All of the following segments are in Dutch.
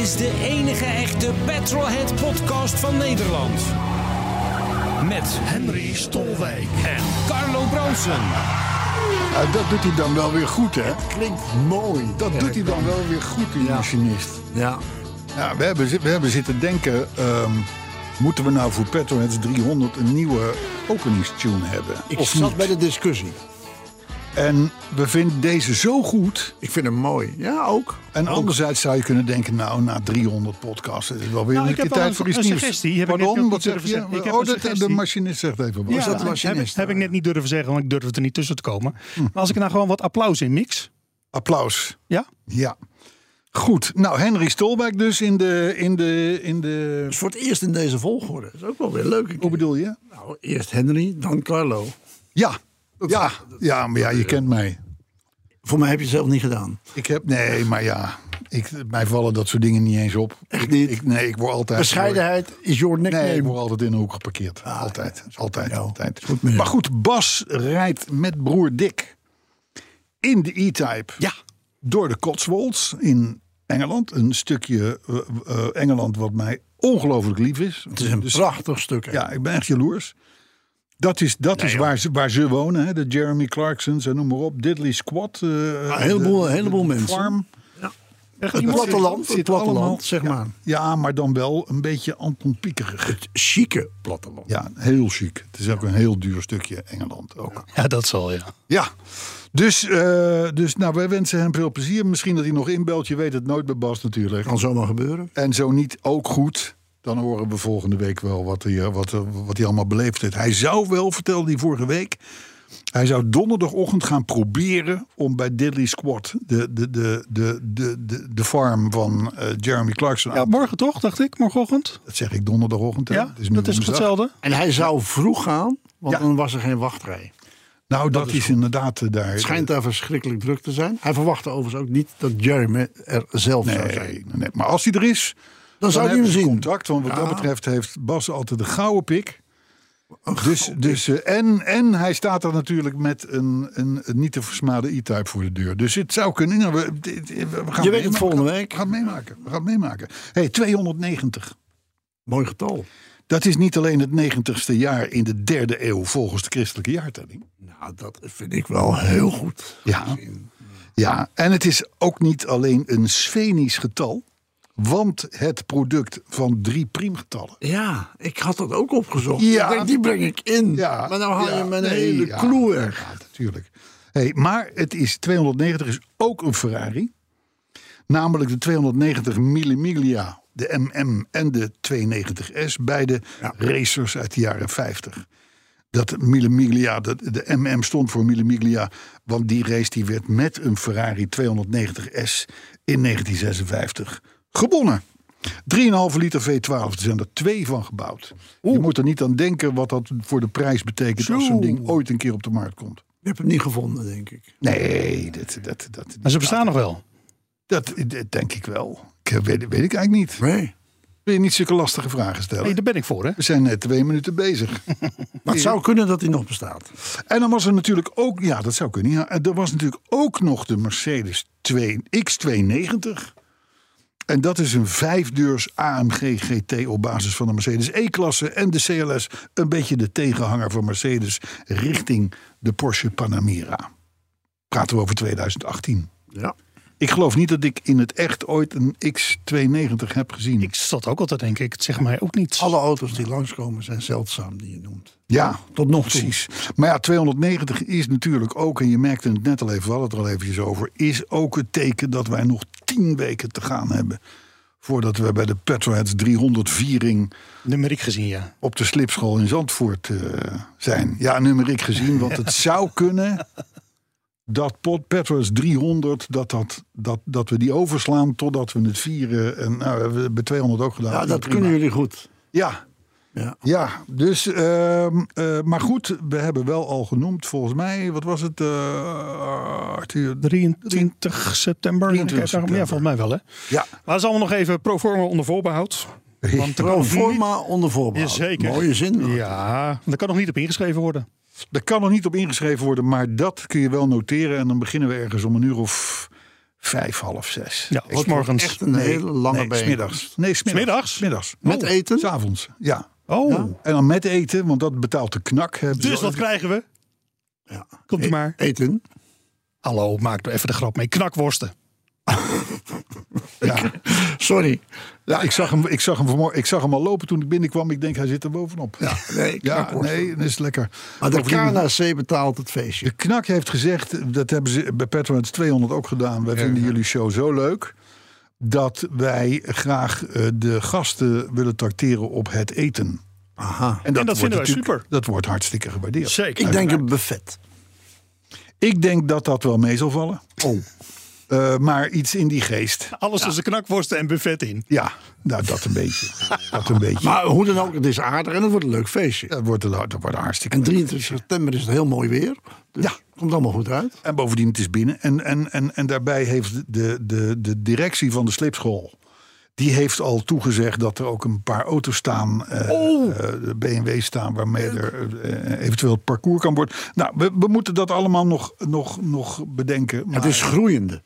Is de enige echte Petrolhead podcast van Nederland. Met Henry Stolwijk. en Carlo Bronsen. Dat doet hij dan wel weer goed, hè? Klinkt mooi. Dat doet hij dan wel weer goed, die Ja. machinist. Ja. Ja, we, hebben, we hebben zitten denken... ehm, moeten we nou voor Petroheads 300 een nieuwe openingstune hebben? Ik of zat niet? bij de discussie. En we vinden deze zo goed. Ik vind hem mooi. Ja, ook. En anderzijds zou je kunnen denken... nou, na 300 podcasts is het wel weer Nou, een ik heb keer tijd een- voor iets een nieuws. suggestie. Heb ik net Pardon, niet wat zeg durven je? zeggen. Ik heb oh, dat, de machinist zegt even wat. Ja, dat heb, machinist, heb ik ja. net niet durven zeggen, want ik durfde er niet tussen te komen. Maar als ik er nou gewoon wat applaus in mix. Applaus. Ja? Ja. Goed. Nou, Henry Stolwijk dus in de... In de, in de Dus voor het eerst in deze volgorde. Dat is ook wel weer leuk. hoe bedoel je? Nou, eerst Henry, dan Carlo. Ja. Ja, ja, maar ja, je kent mij. Voor mij heb je het zelf niet gedaan. Ik heb, nee, maar ja, ik, mij vallen dat soort dingen niet eens op. Echt Ik- niet? Ik, nee, ik word altijd. Bescheidenheid is your nickname. Nee, ik word altijd in de hoek geparkeerd. altijd, altijd, altijd. Goed jou. maar goed, Bas rijdt met broer Dick in de E-Type Ja. door de Cotswolds in Engeland. Een stukje eh, eh, Engeland wat mij ongelooflijk lief is. Het is een Dus- prachtig stuk. hè. Ja, ik ben echt jaloers. Dat is, dat is waar, ze, waar ze wonen, hè? de Jeremy Clarksons en noem maar op. Diddley Squad. eh, een heleboel- de- een heleboel de mensen. Farm. Echt Het platteland, zit het platteland, allemaal- zeg maar. Ja, maar dan wel een beetje Anton Piekerig. Het chique platteland. Ja, heel chic. Het is ook een heel duur stukje Engeland ook. Ja, dat zal ja. Ja, dus, eh, dus nou, wij wensen hem veel plezier. Misschien dat hij nog inbelt. Je weet het nooit bij Bas natuurlijk. Kan zomaar gebeuren. En zo niet ook goed. Dan horen we volgende week wel wat hij, eh, wat, eh, wat hij allemaal beleefd heeft. Hij zou wel, vertelde hij vorige week. Hij zou donderdagochtend gaan proberen om bij Diddley Squad, de, de, de, de, de, de, de farm van eh, Jeremy Clarkson. ja. Morgen toch, dacht ik, morgenochtend. Dat zeg ik donderdagochtend. hè? Ja, is dat is hetzelfde. En hij zou vroeg gaan, want Ja. dan was er geen wachtrij. Nou, dat, is, inderdaad daar. Het schijnt daar verschrikkelijk druk te zijn. Hij verwachtte overigens ook niet dat Jeremy er zelf zou zijn. nee, nee, maar als hij er is, Dan zou hij hebben hem zien. Want wat dat betreft heeft Bas altijd de gouden pik. Dus, dus, eh, en, en hij staat er natuurlijk met een, een, een niet te versmade E-Type voor de deur. Dus het zou kunnen. Nou, we, we gaan Je weet het volgende week. We gaan het meemaken. We gaan het meemaken. Hey, 290. Mooi getal. Dat is niet alleen het 90ste jaar in de derde eeuw volgens de christelijke jaartelling. Nou, dat vind ik wel heel goed. Ja. Ja, en het is ook niet alleen een sfenisch getal. Want het product van drie priemgetallen. Ja, ik had dat ook opgezocht. Ja. Ik denk, die breng ik in. Ja, maar nou haal ja, je mijn nee, hele ja, clue weg. Ja, natuurlijk. Hey, maar het is 290 is ook een Ferrari. Namelijk de 290 Millimiglia, de MM en de 290S. Beide racers uit de jaren 50. Dat Millimiglia, de, de MM stond voor Millimiglia. Want die race die werd met een Ferrari 290S in 1956 gewonnen. 3,5 liter V12, er zijn er twee van gebouwd. Je moet er niet aan denken wat dat voor de prijs betekent als zo'n ding ooit een keer op de markt komt. Je hebt hem niet gevonden, denk ik. Nee, dat, dat, dat, Maar ze bestaan nog wel. dat, dat denk ik wel. Ik weet, weet ik eigenlijk niet. Nee. Wil je niet zulke lastige vragen stellen? Nee, daar ben ik voor, hè? We zijn net twee minuten bezig. Maar het zou kunnen dat hij nog bestaat. En dan was er natuurlijk ook, ja, dat zou kunnen. Ja, er was natuurlijk ook nog de Mercedes 2, X290. En dat is een vijfdeurs AMG GT op basis van de Mercedes E-klasse en de CLS. Een beetje de tegenhanger van Mercedes richting de Porsche Panamera. Praten we over 2018. Ja. Ik geloof niet dat ik in het echt ooit een X290 heb gezien. Ik zat ook altijd, denk ik. Het zegt mij ook niets. Alle auto's die langskomen zijn zeldzaam, die je noemt. Ja, Tot nog toe. precies. Maar ja, 290 is natuurlijk ook, en je merkte het net al even, we hadden het er al eventjes over, is ook het teken dat wij nog tien weken te gaan hebben. Voordat we bij de Petroheads 300 viering Numeriek gezien, ja. op de slipschool in Zandvoort eh, zijn. Ja, numeriek gezien, want het zou kunnen dat Pot Petrus 300, dat, dat, dat, dat we die overslaan totdat we het vieren. En nou, we hebben bij 200 ook gedaan. Ja, dat Prima. kunnen jullie goed. Ja, Ja. ja, dus, ehm, eh, maar goed, we hebben wel al genoemd, volgens mij, wat was het, eh Arthur? 23 september. 23 Ja, volgens mij wel hè. Ja, Maar dat is allemaal nog even pro forma onder voorbehoud. Want er Pro onder voorbehoud. Jazeker. Mooie zin. Ja, daar kan nog niet op ingeschreven worden. daar kan nog niet op ingeschreven worden, maar dat kun je wel noteren. En dan beginnen we ergens om een uur of vijf, half zes. Ja, Wordt morgens. Echt een hele lange nee, smiddags. Nee, smiddags. Smiddags? Smiddags. Met eten? S'avonds, ja. Oh, En dan met eten, want dat betaalt de knak. dus wat krijgen we? Ja. Komt u maar. Eten. Hallo, maak er even de grap mee. Knakworsten. Ja. Sorry. Ja, ik zag, hem, ik, zag hem vanmorgen, ik zag hem al lopen toen ik binnenkwam. Ik denk, hij zit er bovenop. Ja, Nee, ja nee, dat is lekker. Maar de KNC betaalt het feestje. De knak heeft gezegd, dat hebben ze bij Petronet 200 ook gedaan. Wij vinden jullie show zo leuk. Dat wij graag eh, de gasten willen tracteren op het eten. Aha. En dat, dat vinden wij super. Dat wordt hartstikke gewaardeerd. Zeker. Ik denk een buffet. Ik denk dat dat wel mee zal vallen. Oh. Eh, maar iets in die geest. Alles tussen knakworsten en buffet in. Ja, nou dat een beetje. Dat een beetje. Maar hoe dan ook, het is aardig en het wordt een leuk feestje. dat wordt, dat wordt hartstikke En leuk. 23 september is het heel mooi weer. Dus Ja. komt allemaal goed uit. En bovendien, het is binnen. En, en, en, en daarbij heeft de, de, de directie van de slipschool... die heeft al toegezegd dat er ook een paar auto's staan... eh Oh. eh, de BMW staan waarmee er eventueel het parcours kan worden. Nou, we, we moeten dat allemaal nog, nog, nog bedenken. Maar Het is groeiende.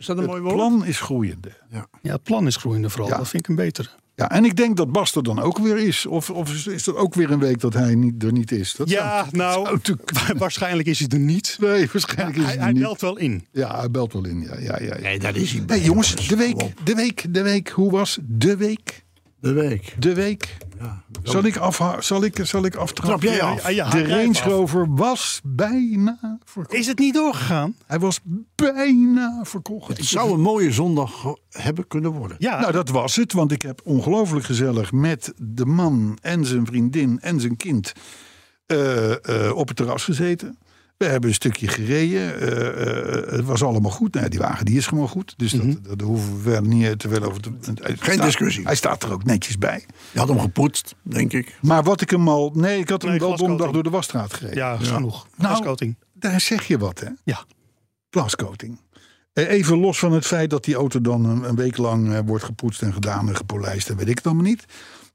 Is dat een mooi het woord? plan is groeiende. Ja, het plan is groeiende vooral. Ja. Dat vind ik een beter. Ja, en ik denk dat Bas er dan ook weer is. Of, of is- is er ook weer een week dat hij niet, er niet is? Dat Ja, zou- nou, zou natuurlijk- waarschijnlijk is hij er niet. Nee, waarschijnlijk is Hij, hij, niet. belt wel in. Ja, hij belt wel in. Ja, ja, ja, ja. Nee, dat is hij. jongens, de week, de week, de week. Hoe was de week? De week. De week. Ja. Zal ik, afha- zal ik, zal ik aftrappen? Trap jij af? Ja, ja, De Range af. Rover was bijna verkocht. Is het niet doorgegaan? Hij was bijna verkocht. Het zou een mooie zondag hebben kunnen worden. Ja, Nou, dat was het, want ik heb ongelooflijk gezellig met de man en zijn vriendin en zijn kind eh, eh, op het terras gezeten. We hebben een stukje gereden. eh, eh, het was allemaal goed. Nou, die wagen die is gewoon goed. Dus dat, dat, daar hoeven we niet te veel over te... hij Geen staat- discussie. Hij staat er ook netjes bij. Je had hem gepoetst, denk ik. Maar wat ik hem al... Nee, ik had hem Nee, wel donderdag door de wasstraat gereden. ja, genoeg. Nou, Glascoating. Daar zeg je wat, hè? Ja. Glascoating. Eh, Even los van het feit dat die auto dan een, week lang eh, wordt gepoetst en gedaan en gepolijst en weet ik het allemaal niet.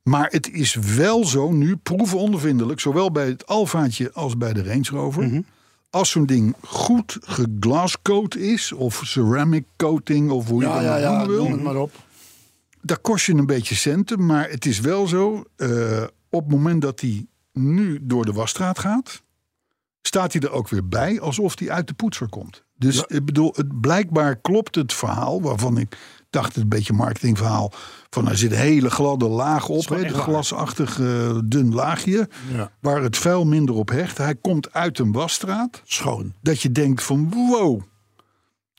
Maar het is wel zo nu proefondervindelijk, zowel bij het Alfaatje als bij de Range Rover. Als zo'n ding goed geglascoat is, of ceramic coating, of hoe je Ja, dat ja, ja. noemen wil. Het maar op. Daar kost je een beetje centen, maar het is wel zo. eh, op het moment dat hij nu door de wasstraat gaat, staat hij er ook weer bij alsof hij uit de poetser komt. Dus ik bedoel, het, blijkbaar klopt het verhaal waarvan ik dacht het een beetje marketingverhaal van er zit een hele gladde laag op, een glasachtig eh, dun laagje, Ja. waar het vuil minder op hecht. Hij komt uit een wasstraat, Schoon. dat je denkt van wow.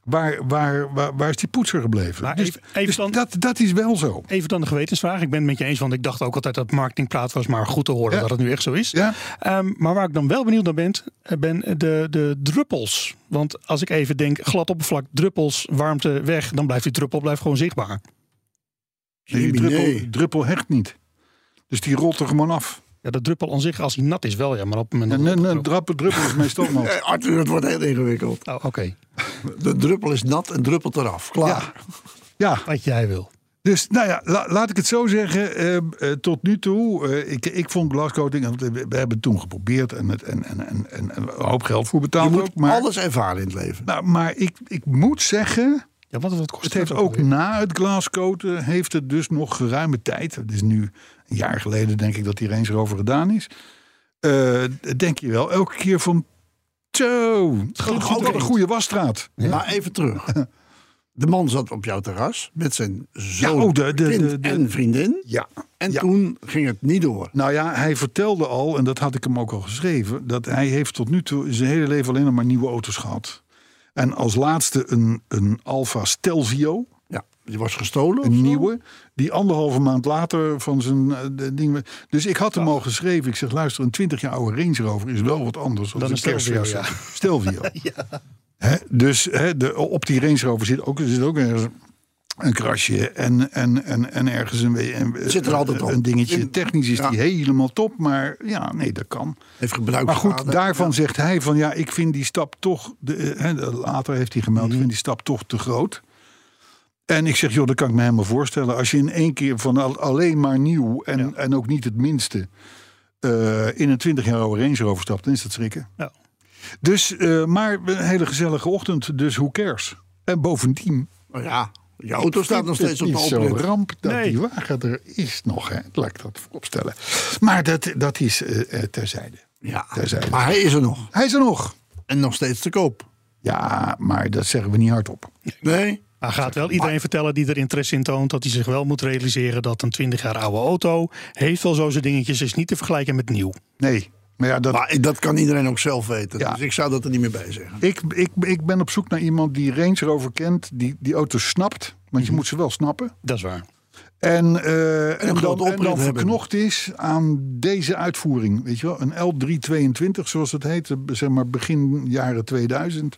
Waar, waar, waar, waar is die poetser gebleven? Maar dus even- even dus dan- dat, dat is wel zo. Even dan de gewetensvraag. Ik ben het met je eens, want ik dacht ook altijd dat marketingpraat was. Maar goed te horen Ja. dat het nu echt zo is. Ja? Ehm, maar waar ik dan wel benieuwd naar ben, ben de, de druppels. Want als ik even denk, glad oppervlak, druppels, warmte weg, dan blijft die druppel blijft gewoon zichtbaar. Nee, die druppel, druppel hecht niet. Dus die rolt er gewoon af. Ja, de druppel aan zich, als hij nat is wel, ja. Maar op het moment een, het een drappe druppel is meestal nat. Arthur, het wordt heel ingewikkeld. Oh, oké. De druppel is nat en druppelt eraf. Klaar. Ja. Ja, Wat jij wil. dus nou ja, la- laat ik het zo zeggen. eh, eh, tot nu toe, eh, ik, ik vond glascoating, want we, we hebben het toen geprobeerd en, het, en, en, en, en een hoop geld voor Je betaald moet ook. Maar, alles ervaren in het leven. nou, maar ik, ik moet zeggen, Ja, wat, wat kost het heeft dat ook na het glascoaten, heeft het dus nog geruime tijd. Het is nu een jaar geleden denk ik dat die Range Rover gedaan is. Eh, denk je wel elke keer van, zo, wat een goede wasstraat. Maar even terug. De man zat op jouw terras met zijn Ja, zoon, oh, de, de, kind de, de- en vriendin. ja. En ja. toen ging het niet door. Nou ja, hij vertelde al, en dat had ik hem ook al geschreven, dat hij heeft tot nu toe zijn hele leven alleen nog maar nieuwe auto's gehad. En als laatste een, een Alfa Stelvio, Ja, die was gestolen. een nieuwe, die anderhalve maand later van zijn de ding. Dus ik had hem al geschreven. Ik zeg, luister, een 20 jaar oude Range Rover is wel wat anders dan Dan een Stelvio, kerstverse. Stelvio. Hè, dus hè, de, op die Range Rover zit ook, er zit ook ergens een krasje en, en, en, en ergens een, Zit er altijd op. een dingetje. In- Technisch is ja. die helemaal top, maar ja, nee, dat kan. Heeft gebruikt. Maar goed, daarvan zegt hij van ja, ik vind die stap toch, de, eh, later heeft hij gemeld, Mhm. ik vind die stap toch te groot. En ik zeg, joh, dat kan ik me helemaal voorstellen. Als je in één keer van al- alleen maar nieuw en, en ook niet het minste eh, in een 20 jaar oude Range Rover stapt, dan is dat schrikken. Ja. Dus, eh, maar een hele gezellige ochtend, dus who cares? En bovendien, Oh ja, je auto staat nog steeds het op de niet zo'n ramp dat Nee. die wagen er is nog, hè? laat ik dat vooropstellen. Maar dat, dat is eh, terzijde. Ja, Terzijde. maar hij is er nog. Hij is er nog. En nog steeds te koop. Ja, maar dat zeggen we niet hardop. Nee? Hij gaat wel iedereen vertellen die er interesse in toont dat hij zich wel moet realiseren dat een 20 jaar oude auto heeft wel zo zijn dingetjes, is niet te vergelijken met nieuw. Nee, maar ja, dat, Maar dat kan iedereen ook zelf weten. Ja. Dus ik zou dat er niet meer bij zeggen. ik, ik, ik ben op zoek naar iemand die Range Rover kent, die die auto snapt. Want je moet ze wel snappen. Dat is waar. En, eh, en, dan, en dan verknocht is aan deze uitvoering. Weet je wel, een L322 zoals het heet, zeg maar begin jaren 2000.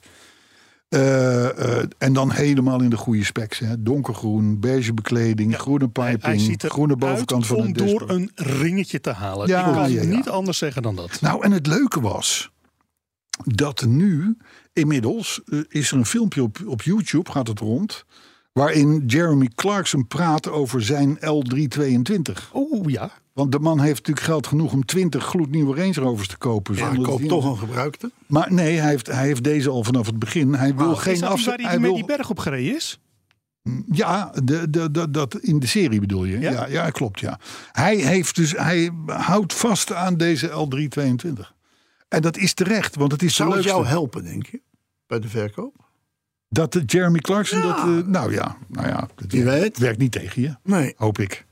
Eh, eh, en dan helemaal in de goede specs. Hè. Donkergroen, beige bekleding, groene piping, hij ziet er groene bovenkant van om door een ringetje te halen. Ja, Ik kan ja, ja. niet anders zeggen dan dat. Nou, en het leuke was dat nu inmiddels eh, is er een filmpje op, op YouTube, gaat het rond, waarin Jeremy Clarkson praat over zijn L322. Oeh ja. Want de man heeft natuurlijk geld genoeg om 20 gloednieuwe Range Rovers te kopen. Maar zonder ik koop dat toch hij- een gebruikte. Maar nee, hij heeft, hij heeft deze al vanaf het begin. Hij wil geen afzet. waar hij, Hij met wil, die berg op gereden is? ja, de, de, de, dat in de serie bedoel je? Ja? Ja, ja, klopt. Ja. Hij, heeft dus, hij houdt vast aan deze L322. En dat is terecht, want het is Zou het jou helpen, denk je? Bij de verkoop? Dat de Jeremy Clarkson, Ja. dat, eh, nou ja, nou ja Wie werkt, weet. werkt niet tegen je, Nee. hoop ik.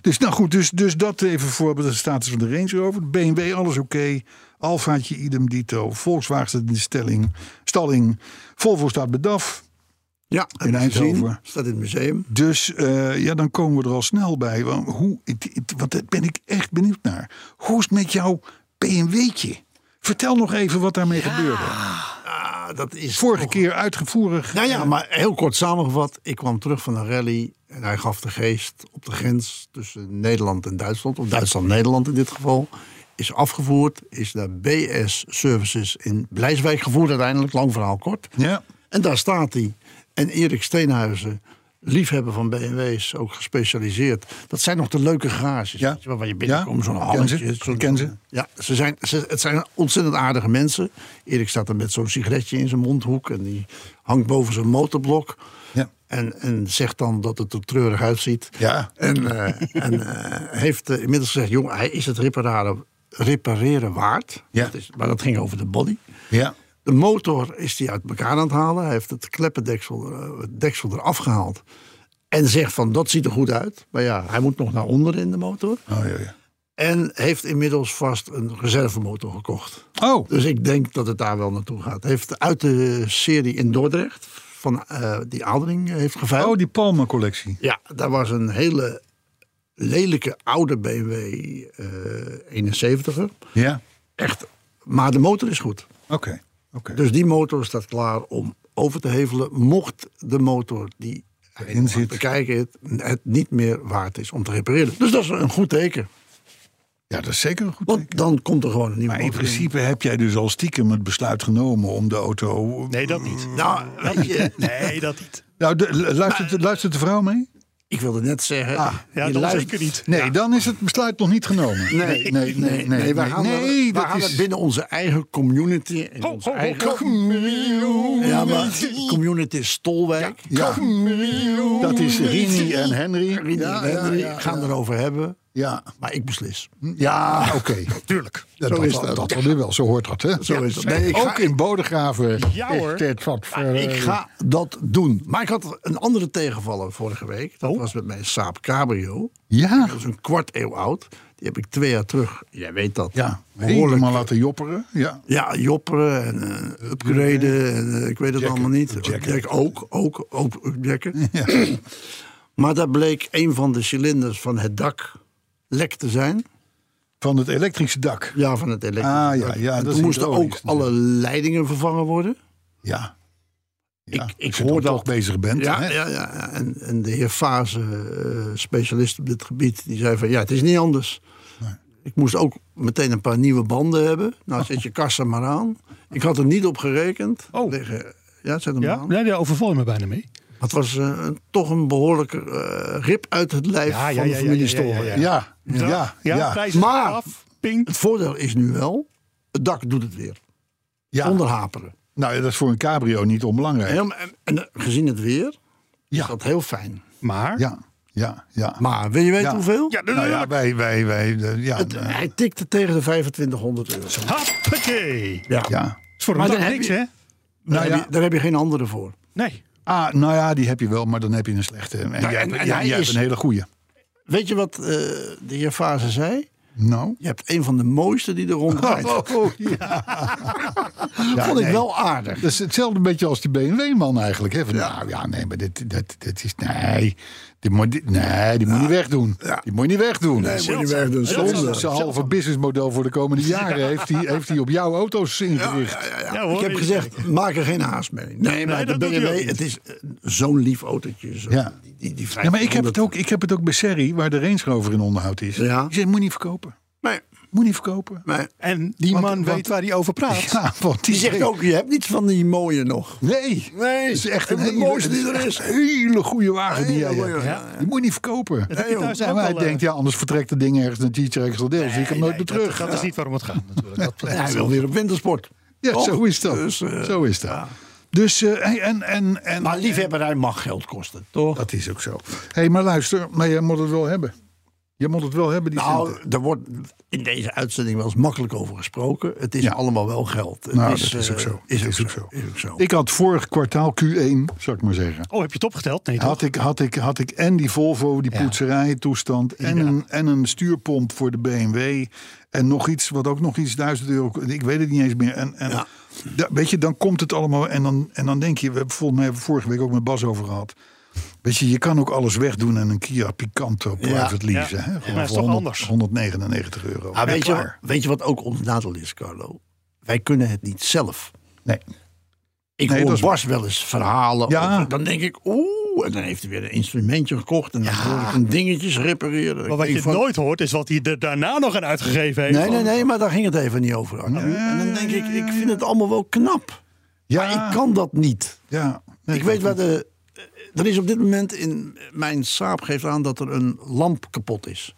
Dus nou goed, dus, dus dat even voor de status van de Range Rover. BMW, alles oké. Alfaatje, idem dito. Volkswagen staat in de stelling, stalling. Volvo staat bij DAF. Ja, In. Eindhoven. Staat in het museum. Dus eh, ja, dan komen we er al snel bij. Want, hoe, het- het- want daar ben ik echt benieuwd naar. Hoe is het met jouw BMW'tje? Vertel nog even wat daarmee gebeurde. Dat is Vorige toch- keer uitgevoerig. Nou ja, maar heel kort samengevat. Ik kwam terug van een rally. En hij gaf de geest op de grens tussen Nederland en Duitsland. Of Duitsland-Nederland in dit geval. Is afgevoerd. Is naar BS Services in Blijswijk gevoerd uiteindelijk. Lang verhaal kort. Ja. En daar staat hij. En Erik Steenhuizen, liefhebber van BMW's, ook gespecialiseerd. Dat zijn nog de leuke garages. Ja. je waar je binnenkomt, zo'n halletje. zo'n- ken ze. Ja, ze zijn, ze, het zijn ontzettend aardige mensen. Erik staat er met zo'n sigaretje in zijn mondhoek. En die hangt boven zijn motorblok. Ja. En, en zegt dan dat het er treurig uitziet. Ja. En, eh, en eh, heeft eh, inmiddels gezegd: jongen, hij is het repareren, repareren waard. Ja. Dat is, maar dat ging over de body. Ja. De motor is hij uit elkaar aan het halen. Hij heeft het kleppendeksel eh, het deksel eraf gehaald. En zegt van dat ziet er goed uit. Maar ja, hij moet nog naar onder in de motor. Oh, ja, ja. En heeft inmiddels vast een reservemotor gekocht. Oh, Dus ik denk dat het daar wel naartoe gaat. Heeft uit de serie in Dordrecht, van eh, die Adering heeft geveild. oh die Palma-collectie. Ja, daar was een hele lelijke oude BMW eh 71er. Ja, Echt, maar de motor is goed. oké. Dus die motor staat klaar om over te hevelen. Mocht de motor die Erin zit. bekijken het, het niet meer waard is om te repareren. Dus dat is een goed teken. Ja, dat is zeker een goed teken. Want dan komt er gewoon een nieuwe Maar in motor in. principe heb jij dus al stiekem het besluit genomen om de auto... Nee, dat niet. Nou, Nee, dat niet. Nou, de, luistert, luistert de vrouw mee? Ik wilde net zeggen. Ah, Ja, dan luistert- zeker niet. Nee, dan is het besluit nog niet genomen. Nee, nee, nee, nee, nee, wij gaan, nee, wij dat gaan is- binnen onze eigen community. In Ho, onze ho, eigen, ja, maar community Stolwijk. Ja, dat is Rini en Henry. Rini ja, en Henry ja, ja, gaan erover hebben. Ja, Maar ik beslis. ja oké. Tuurlijk. Ja, Zo dat, is dat, dat. dat wel zo hoort dat, hè? Zo is dat. Nee, ik ga- Ook in Bodegraven Ja, hoor. is dit wat voor... Ik ga dat doen. Maar ik had een andere tegenvaller vorige week. Dat Oh. was met mijn Saab Cabrio. Ja, Dat is een kwart eeuw oud. Die heb ik twee jaar terug, jij weet dat, ja. Helemaal laten jopperen. Ja. Ja, jopperen en eh, upgraden en eh, ik weet het Jacken. allemaal niet. Upjacken. Jack ook, ook, ook upjacken. maar daar bleek een van de cilinders van het dak lek te zijn. Van het elektrische dak. Ja, van het elektrische Ah, ja, dak. ja, en dat toen moesten ook alle leidingen vervangen worden. Ja. Ja, Ik- ik als je hoor dat. toch bezig bent. Ja, hè? ja, ja, ja. En, en de heer Fase, eh, specialist op dit gebied, die zei van ja, het is niet anders. Ik moest ook meteen een paar nieuwe banden hebben. Nou, zet je kassa maar aan. Ik had er niet op gerekend. Oh. Liggen- ja, zet hem Ja, aan. nee, daar overval je me bijna mee. Het was eh, toch een behoorlijke eh, rip uit het lijf Ja, ja, van de ja, familie ja, ja, ja, Storen. ja. Ja, ja, ja. Ja, prijzen Maar- af, ping. Het voordeel is nu wel, het dak doet het weer. Ja. Zonder haperen. Nou, ja, dat is voor een cabrio niet onbelangrijk. Heel- en, en, gezien het weer, is Ja. dat heel fijn. Maar, Ja, ja, ja. Maar wil je weten Ja. hoeveel? ja, Nou ja, wij, wij, wij, de- ja, Het- hij tikte tegen de 2500 euro. hoppakee. Ja. ja. is voor een Maar dan heb niks, je- hè? Daar, Nou heb ja. je, daar heb je geen andere voor. Nee. Ah, nou ja, die heb je wel, maar dan heb je een slechte. En jij, en- hebt- en jij- hij jij hebt is- een hele goede. Weet je wat eh, de heer Fase zei? Nou. Je hebt een van de mooiste die er rondrijdt. Oh, ja. Ja, Vond ik nee. wel aardig. Dat is hetzelfde beetje als die BMW-man eigenlijk. Hè? Van, Nou ja, nee, maar dit, dit, dit is. Nee, die moet, die- nee, die moet je niet wegdoen. Die moet je niet wegdoen. Nee, moet je niet wegdoen, Dat zonde. is Zijn halve businessmodel voor de komende jaren heeft hij, heeft hij op jouw auto's ingericht. Ja, hoor, ik heb gezegd, maak er geen haast mee. Nee, maar de dat BMW, het is eh, zo'n lief autootje. Zo, Ja. Die, Ja, maar ik heb, het 500. ook, ik heb het ook bij Serrie, waar de Range Rover in onderhoud is. Ja. Die moet niet verkopen. Nee, Moet niet verkopen. nee. En die Want- man want- weet waar hij over praat. Ja, want Die zegt ook, je hebt niets van die mooie nog. Nee, Nee, het is echt een hele, mooiste die er is. hele goede wagen die jij hebt. ja. Die moet je niet verkopen. Maar hij al, eh, denkt, ja, anders vertrekt het ding ergens naar Deel. zie ik hem nooit meer terug. dat is niet waarom het gaat natuurlijk. Dat, En hij wil weer op wintersport. Ja, zo is dat. Dus, eh, zo is dat. Dus, eh, en, en, en, Maar liefhebberij mag geld kosten, toch? Dat is ook zo. Hé, hey, maar luister, maar je moet het wel hebben. Je moet het wel hebben, die Nou, centen. er wordt in deze uitzending wel eens makkelijk over gesproken. Het is Ja. allemaal wel geld. Het Nou, dat is ook eh, zo. Is Dat ook is ook zo. zo. Is ook zo. Ik had vorig kwartaal Q1, zou ik maar zeggen. oh, heb je het opgeteld? Nee, toch? Had ik, had, ik, had ik en die Volvo, die Ja. poetserijtoestand. En, een, en een stuurpomp voor de BMW. En nog iets, wat ook nog iets, duizend euro. Ik weet het niet eens meer. En, en weet je, dan komt het allemaal. En dan, en dan denk je, we hebben volgens mij vorige week ook met Bas over gehad. Weet je, je kan ook alles wegdoen en een Kia Picanto private leasen. Ja. Hè? Ja, Gewoon maar is toch 100 anders? 199 euro. Ah, weet, je, weet je wat ook ons nadeel is, Carlo? Wij kunnen het niet zelf. Nee. Ik Nee, hoor Bas wel eens verhalen. Ja. over- dan denk ik, oeh, en dan heeft hij weer een instrumentje gekocht. En dan hoor ik een dingetjes repareren. Maar wat je van, nooit hoort, is wat hij er daarna nog aan uitgegeven heeft. Nee, nee, nee, maar daar ging het even niet over. En dan denk ik, ik vind het allemaal wel knap. Ja, Maar ik kan dat niet. ja. Nee, ik weet waar de... Er is op dit moment in... Mijn saap geeft aan dat er een lamp kapot is.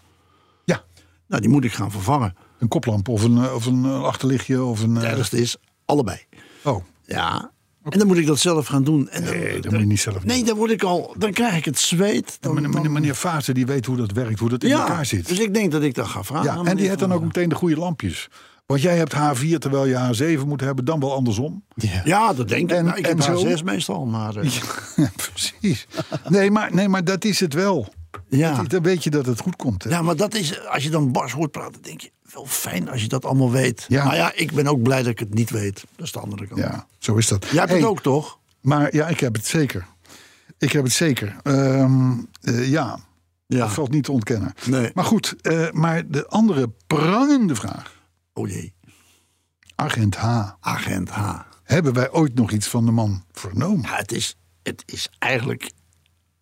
Ja, Nou, die moet ik gaan vervangen. een koplamp of een, eh, of een eh, achterlichtje of een... Het eh, ergste is, allebei. oh, Ja. En dan moet ik dat zelf gaan doen. En dan, nee, dat moet je niet zelf doen. Nee, dan word ik al... Dan krijg ik het zweet. Dan, Meneer, meneer, dan- die weet hoe dat werkt, hoe dat in ja, elkaar zit. dus ik denk dat ik dat ga vragen. ja, en die heeft dan ook meteen de goede lampjes. Want jij hebt H4 terwijl je H7 moet hebben, dan wel andersom. Ja, dat denk ik. En- Nou, ik en heb zo? H6 meestal, maar... eh, Ja, precies. Nee maar, nee, maar dat is het wel. ja. Dat- Dan weet je dat het goed komt. Hè? Ja, maar dat is, als je dan Bas hoort praten, denk je, wel fijn als je dat allemaal weet. Ja. Maar ja, ik ben ook blij dat ik het niet weet. Dat is de andere kant. Ja, zo is dat. Jij hebt Hey, het ook, toch? Maar ja, ik heb het zeker. Ik heb het zeker. Ehm, eh, ja, Ja. dat valt niet te ontkennen. Nee. Maar goed, eh, maar de andere prangende vraag. Oh jee, Agent H. agent H. Hebben wij ooit nog iets van de man vernomen? Ja, het is, het is eigenlijk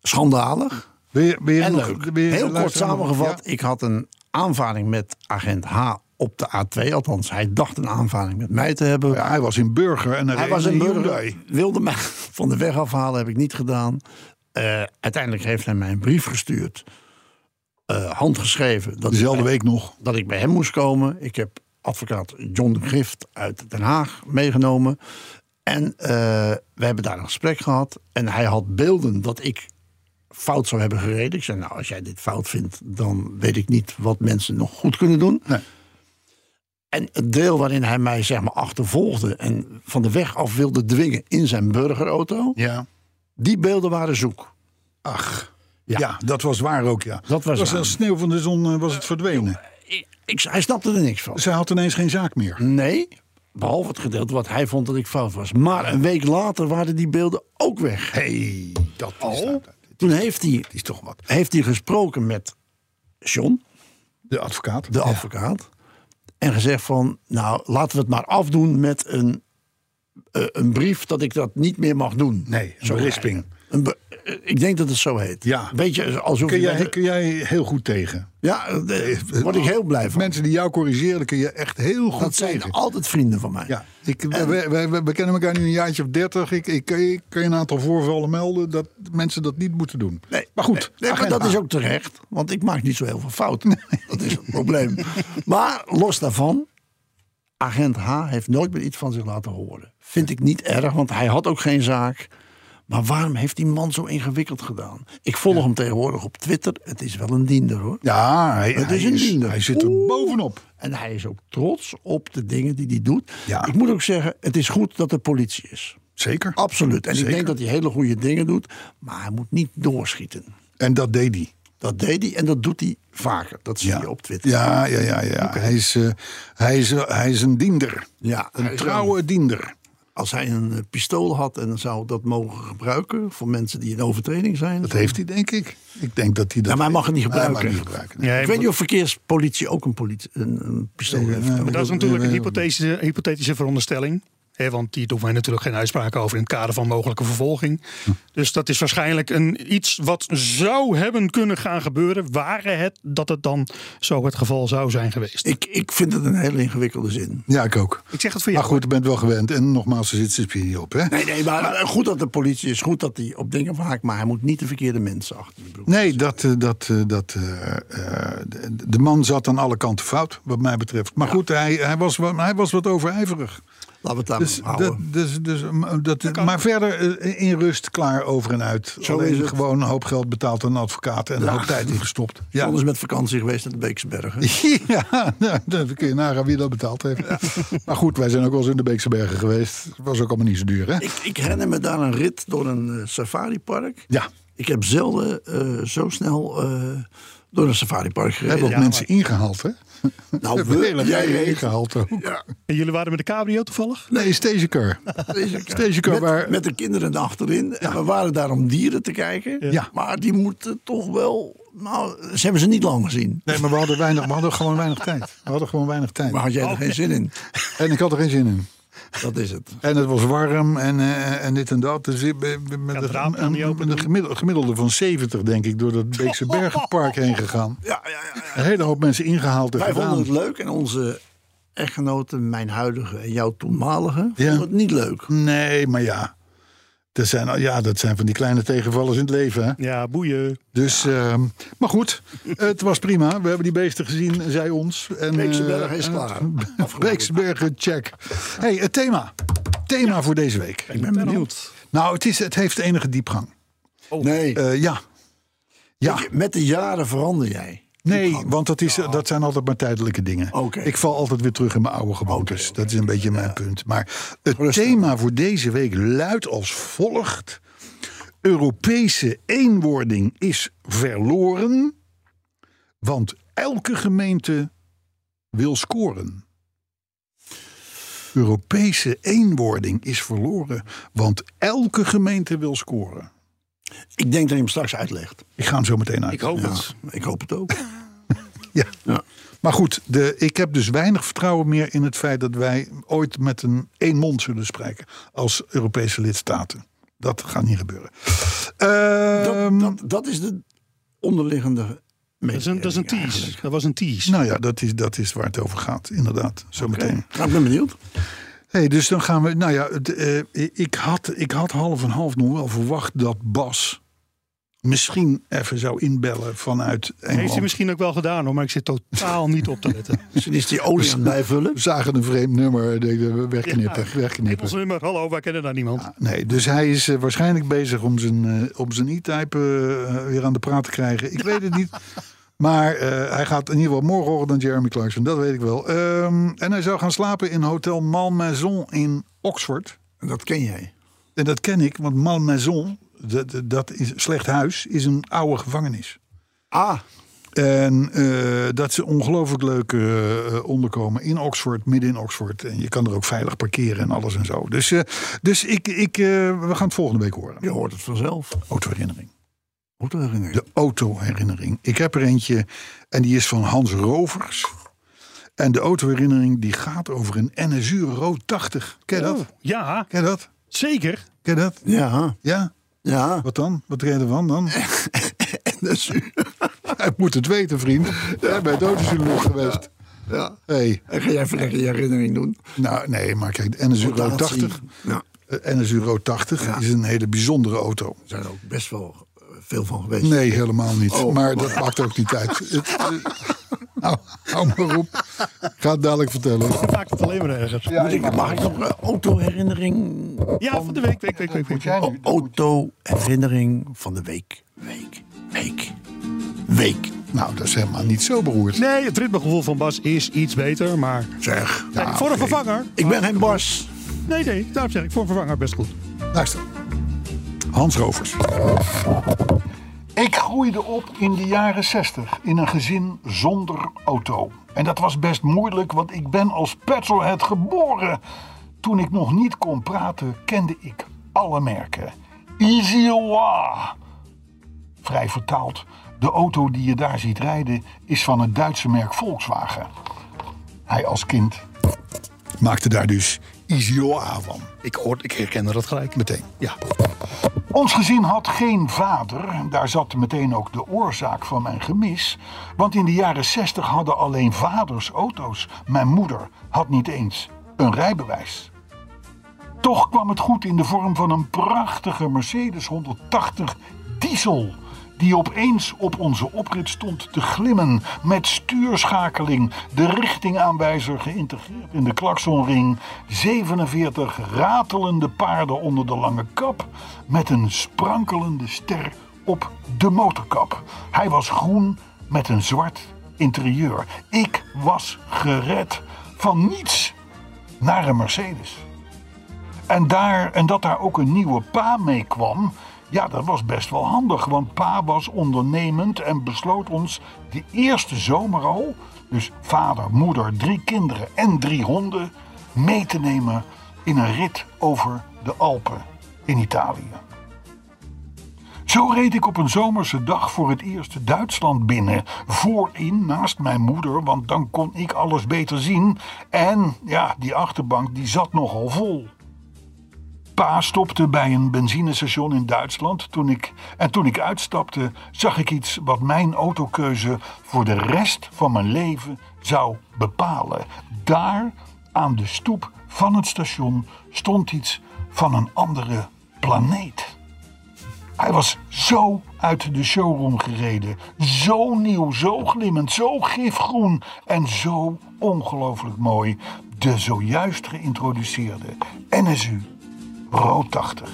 schandalig Ben je, ben je en nog, leuk. ben je Heel kort samengevat, Ja? ik had een aanvaring met agent H op de A2. Althans, hij dacht een aanvaring met mij te hebben. Ja, hij was in Burger en Hij was Hyundai. burger, wilde mij van de weg afhalen, heb ik niet gedaan. Eh, uiteindelijk heeft hij mij een brief gestuurd, eh, handgeschreven. Dat Dezelfde bij- week nog. Dat ik bij hem moest komen. Ik heb advocaat John de Gift uit Den Haag meegenomen. En eh, we hebben daar een gesprek gehad. En hij had beelden dat ik fout zou hebben gereden. Ik zei, nou, als jij dit fout vindt, dan weet ik niet wat mensen nog goed kunnen doen. Nee. En het deel waarin hij mij zeg maar achtervolgde en van de weg af wilde dwingen in zijn burgerauto, Ja. die beelden waren zoek. Ach. Ja. Ja. dat was waar ook, ja. Dat was waar. als sneeuw van de zon eh, was het verdwenen. Ik, hij snapte er niks van. Zij had ineens geen zaak meer. Nee, behalve het gedeelte wat hij vond dat ik fout was. Maar een week later waren die beelden ook weg. hey, dat is, dat Toen heeft hij, is toch wat. heeft hij gesproken met John, De advocaat. de advocaat. En gezegd van, nou laten we het maar afdoen met een eh, een brief dat ik dat niet meer mag doen. Nee, een berisping. krijgen. Een be- ik denk dat het zo heet. Ja. Weet je, alsof Kun je jij, kun jij heel goed tegen. Ja, eh, daar word ik heel blij van. Mensen die jou corrigeren, kun je echt heel goed dat zijn tegen. altijd vrienden van mij. Ja, ik, we, we, we, we kennen elkaar nu een jaartje of dertig. Ik, ik, kan je- ik kan je een aantal voorvallen melden dat mensen dat niet moeten doen. Nee, maar goed, nee, nee, maar dat is ook terecht. Want ik maak niet zo heel veel fouten. Dat is het probleem. Maar los daarvan, agent H heeft nooit meer iets van zich laten horen. Vind ik niet erg, want hij had ook geen zaak. Maar waarom heeft die man zo ingewikkeld gedaan? Ik volg hem tegenwoordig op Twitter. Het is wel een diender hoor. Ja, hij, Het hij, is een is, diender. hij zit er Oeh. bovenop. En hij is ook trots op de dingen die hij doet. Ja. Ik moet ook zeggen, het is goed dat er politie is. Zeker. Absoluut. En Zeker. ik denk dat hij hele goede dingen doet. Maar hij moet niet doorschieten. En dat deed hij. Dat deed hij en dat doet hij vaker. Dat zie Ja. je op Twitter. Ja, ja, ja. ja. Hij, is, eh, hij, is, eh, hij is een diender. Ja, Een trouwe diender. Als hij een eh, pistool had en zou dat mogen gebruiken voor mensen die in overtreding zijn. Dat heeft hij, denk ik. Ik denk dat hij dat. Ja, maar hij mag het niet Hij gebruiken. mag het niet gebruiken. nee. Ja, ik weet niet of verkeerspolitie ook een, politie, een, een pistool heeft. Maar dat is natuurlijk een hypothetische, hypothetische veronderstelling. Want die doen wij natuurlijk geen uitspraak over in het kader van mogelijke vervolging. Dus dat is waarschijnlijk een, iets wat zou hebben kunnen gaan gebeuren. Waren het dat het dan zo het geval zou zijn geweest. Ik, Ik, ik vind het een hele ingewikkelde zin. Ja, ik ook. zeg het voor Maar jou. goed, je bent wel gewend. En nogmaals, er zit subsidie niet op. Hè? Nee, nee, maar goed dat de politie is. Goed dat hij op dingen vaak. Maar hij moet niet de verkeerde mensen achter de broek. Nee, dat, eh, dat, eh, dat, eh, de, de man zat aan alle kanten fout, wat mij betreft. Maar goed, hij, hij, was, wat- hij was wat overijverig. Laten we het daar Dus, maar houden. dus, dus, dat, maar verder eh, in rust, klaar, over en uit. Zo Alleen is het. gewoon een hoop geld betaald aan een advocaat en een hoop tijd ingestopt. Ja. Anders met vakantie geweest naar de Beekse Bergen. Ja, nou, dan kun je nagaan wie dat betaald heeft. Maar goed, wij zijn ook wel eens in de Beekse Bergen geweest. Het was ook allemaal niet zo duur, hè? Ik, ik herinner me daar een rit door een eh, safaripark. Ja, Ik heb zelden eh, zo snel eh, door een safaripark we gereden. hebben ook Ja, mensen ingehaald, hè? Nou, We jij ingehaald ook. Ja, En jullie waren met de cabrio toevallig? Nee, stagecar. deze Stagecar met, waar- met de kinderen achterin. En we waren daar om dieren te kijken. Ja. Maar die moeten toch wel... Nou, ze hebben ze niet lang gezien. Nee, maar we hadden, weinig, we hadden gewoon weinig tijd. We hadden gewoon weinig tijd. Maar had jij er geen zin in? En ik had er geen zin in. Dat is het. En het was warm en, eh, en dit en dat. Dus met, het een- raam kan niet een, open met een gemiddelde, gemiddelde van 70, denk ik, door dat Beekse Bergenpark heen gegaan. Ja, ja, ja. ja. Een hele hoop mensen ingehaald en Wij vonden gedaan. het leuk en onze echtgenoten, mijn huidige en jouw toenmalige, Ja. vonden het niet leuk. Nee, maar ja. Dat zijn, ja, dat zijn van die kleine tegenvallers in het leven. Hè? Ja, boeien. Dus, ehm, maar goed, het was prima. We hebben die beesten gezien, zij ons. En, eh, is klaar. Beekse Bergen, check. hey, het thema. Thema voor deze week. Ik ben benieuwd. Nou, het, is, het heeft enige diepgang. Nee, Eh, ja. Ja. Met de jaren verander jij. Nee, want dat, is, dat zijn altijd maar tijdelijke dingen. Ik val altijd weer terug in mijn oude gewoontes. Dat is een beetje mijn punt. Maar het Rustig. thema voor deze week luidt als volgt. Europese eenwording is verloren, want elke gemeente wil scoren. Europese eenwording is verloren, want elke gemeente wil scoren. Ik denk dat je hem straks uitlegt. Ik ga hem zo meteen uit. Ik hoop Ja, het. ik hoop het ook. Ja. Ja. Maar goed, de, ik heb dus weinig vertrouwen meer in het feit dat wij ooit met een één mond zullen spreken als Europese lidstaten. Dat gaat niet gebeuren. Ehm, Dat, dat, dat is de onderliggende Dat is een, dat is een tease. eigenlijk. Dat was een tease. nou ja, dat is, dat is waar het over gaat, inderdaad. Zometeen. Nou, ik ben benieuwd. Hey, dus dan gaan we. Nou ja, eh, ik, had, ik had half en half nog wel verwacht dat Bas misschien even zou inbellen vanuit Heeft hij Engeland. misschien ook wel gedaan hoor, maar ik zit totaal niet op te letten. Misschien is die olie aan het bijvullen. We zagen een vreemd nummer, ik denk, wegknippen, wegknippen. Ons nummer, hallo, wij kennen daar niemand. Nee, dus hij is eh, waarschijnlijk bezig om zijn, eh, om zijn e-type eh, weer aan de praat te krijgen. Ik weet het niet. Maar eh, hij gaat in ieder geval morgenochtend naar Jeremy Clarkson, dat weet ik wel. Ehm, en hij zou gaan slapen in Hotel Malmaison in Oxford. En dat ken jij. En dat ken ik, want Malmaison, dat, dat is slecht huis, is een oude gevangenis. Ah, En eh, dat is een ongelooflijk leuk eh, onderkomen in Oxford, midden in Oxford. En je kan er ook veilig parkeren en alles en zo. Dus, dus ik, ik, we gaan het volgende week horen. je hoort het vanzelf. Autoherinnering. Autoherinnering. De autoherinnering. Ik heb er eentje en die is van Hans Rovers. En de autoherinnering die gaat over een NSU Rood 80. Ken je dat? Oh, ja, Ken je dat? zeker. Ken je dat? Ja, Ja? ja. Wat dan? Wat reden ervan dan? NSU. Hij moet het weten, vriend. Jij bent autojournalist geweest. Ja. Hey. En ga jij even lekker je herinnering doen? Nou, nee, maar kijk, de NSU Rood Laat 80. zien. Ja. NSU Rood 80 is een hele bijzondere auto. Er zijn ook best wel veel van geweest. Nee, helemaal niet. Oh. maar dat maakt ook niet uit. Het, eh, hou, hou maar op. Ik ga het dadelijk vertellen. Dat maakt het alleen maar erger. Moet ik, mag ik nog een autoherinnering? Ja, van de week, week, week, week. week. Nu? Autoherinnering van de week. Week. Week. Week. Nou, dat is helemaal niet zo beroerd. Nee, het ritmegevoel van Bas is iets beter, maar... Zeg. Nee, voor een vervanger. Ik ben geen Bas. Nee, nee, daarom zeg ik voor een vervanger best goed. Luister. Hans Rovers. Ik groeide op in de jaren 60 in een gezin zonder auto. En dat was best moeilijk, want ik ben als petrolhead geboren. Toen ik nog niet kon praten, kende ik alle merken. Easy-Wa. Vrij vertaald, de auto die je daar ziet rijden is van het Duitse merk Volkswagen. Hij als kind maakte daar dus Easy-Wa van. Ik, hoor, ik herkende dat gelijk. Meteen. Ja. Ons gezin had geen vader. Daar zat meteen ook de oorzaak van mijn gemis. Want in de jaren 60 hadden alleen vaders auto's. Mijn moeder had niet eens een rijbewijs. Toch kwam het goed in de vorm van een prachtige Mercedes 180 diesel. Die opeens op onze oprit stond te glimmen met stuurschakeling, de richtingaanwijzer geïntegreerd in de klaksonring, 47 ratelende paarden onder de lange kap met een sprankelende ster op de motorkap. Hij was groen met een zwart interieur. Ik was gered van niets naar een Mercedes. En, daar, en dat daar ook een nieuwe pa mee kwam, ja, dat was best wel handig. Want pa was ondernemend en besloot ons de eerste zomer al, dus vader, moeder, drie kinderen en drie honden, mee te nemen in een rit over de Alpen in Italië. Zo reed ik op een zomerse dag voor het eerst Duitsland binnen. Voorin naast mijn moeder, want dan kon ik alles beter zien. En ja, die achterbank die zat nogal vol. Pa stopte bij een benzinestation in Duitsland. Toen ik, en toen ik uitstapte, zag ik iets wat mijn autokeuze voor de rest van mijn leven zou bepalen. Daar, aan de stoep van het station, stond iets van een andere planeet. Hij was zo uit de showroom gereden. Zo nieuw, zo glimmend, zo gifgroen en zo ongelooflijk mooi. De zojuist geïntroduceerde NSU Rood 80.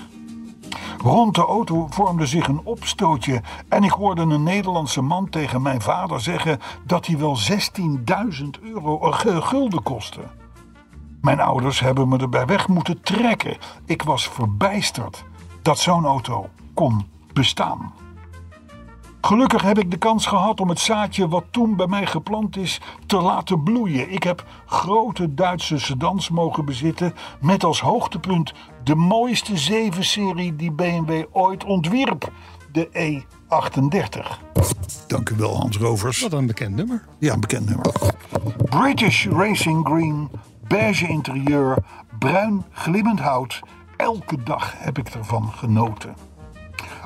Rond de auto vormde zich een opstootje en ik hoorde een Nederlandse man tegen mijn vader zeggen dat hij wel 16.000 euro gulden kostte. Mijn ouders hebben me erbij weg moeten trekken. Ik was verbijsterd dat zo'n auto kon bestaan. Gelukkig heb ik de kans gehad om het zaadje wat toen bij mij geplant is te laten bloeien. Ik heb grote Duitse sedans mogen bezitten met als hoogtepunt de mooiste 7-serie die BMW ooit ontwierp, de E38. Dank u wel, Hans Rovers. Wat een bekend nummer. Ja, een bekend nummer. British Racing Green, beige interieur, bruin glimmend hout. Elke dag heb ik ervan genoten.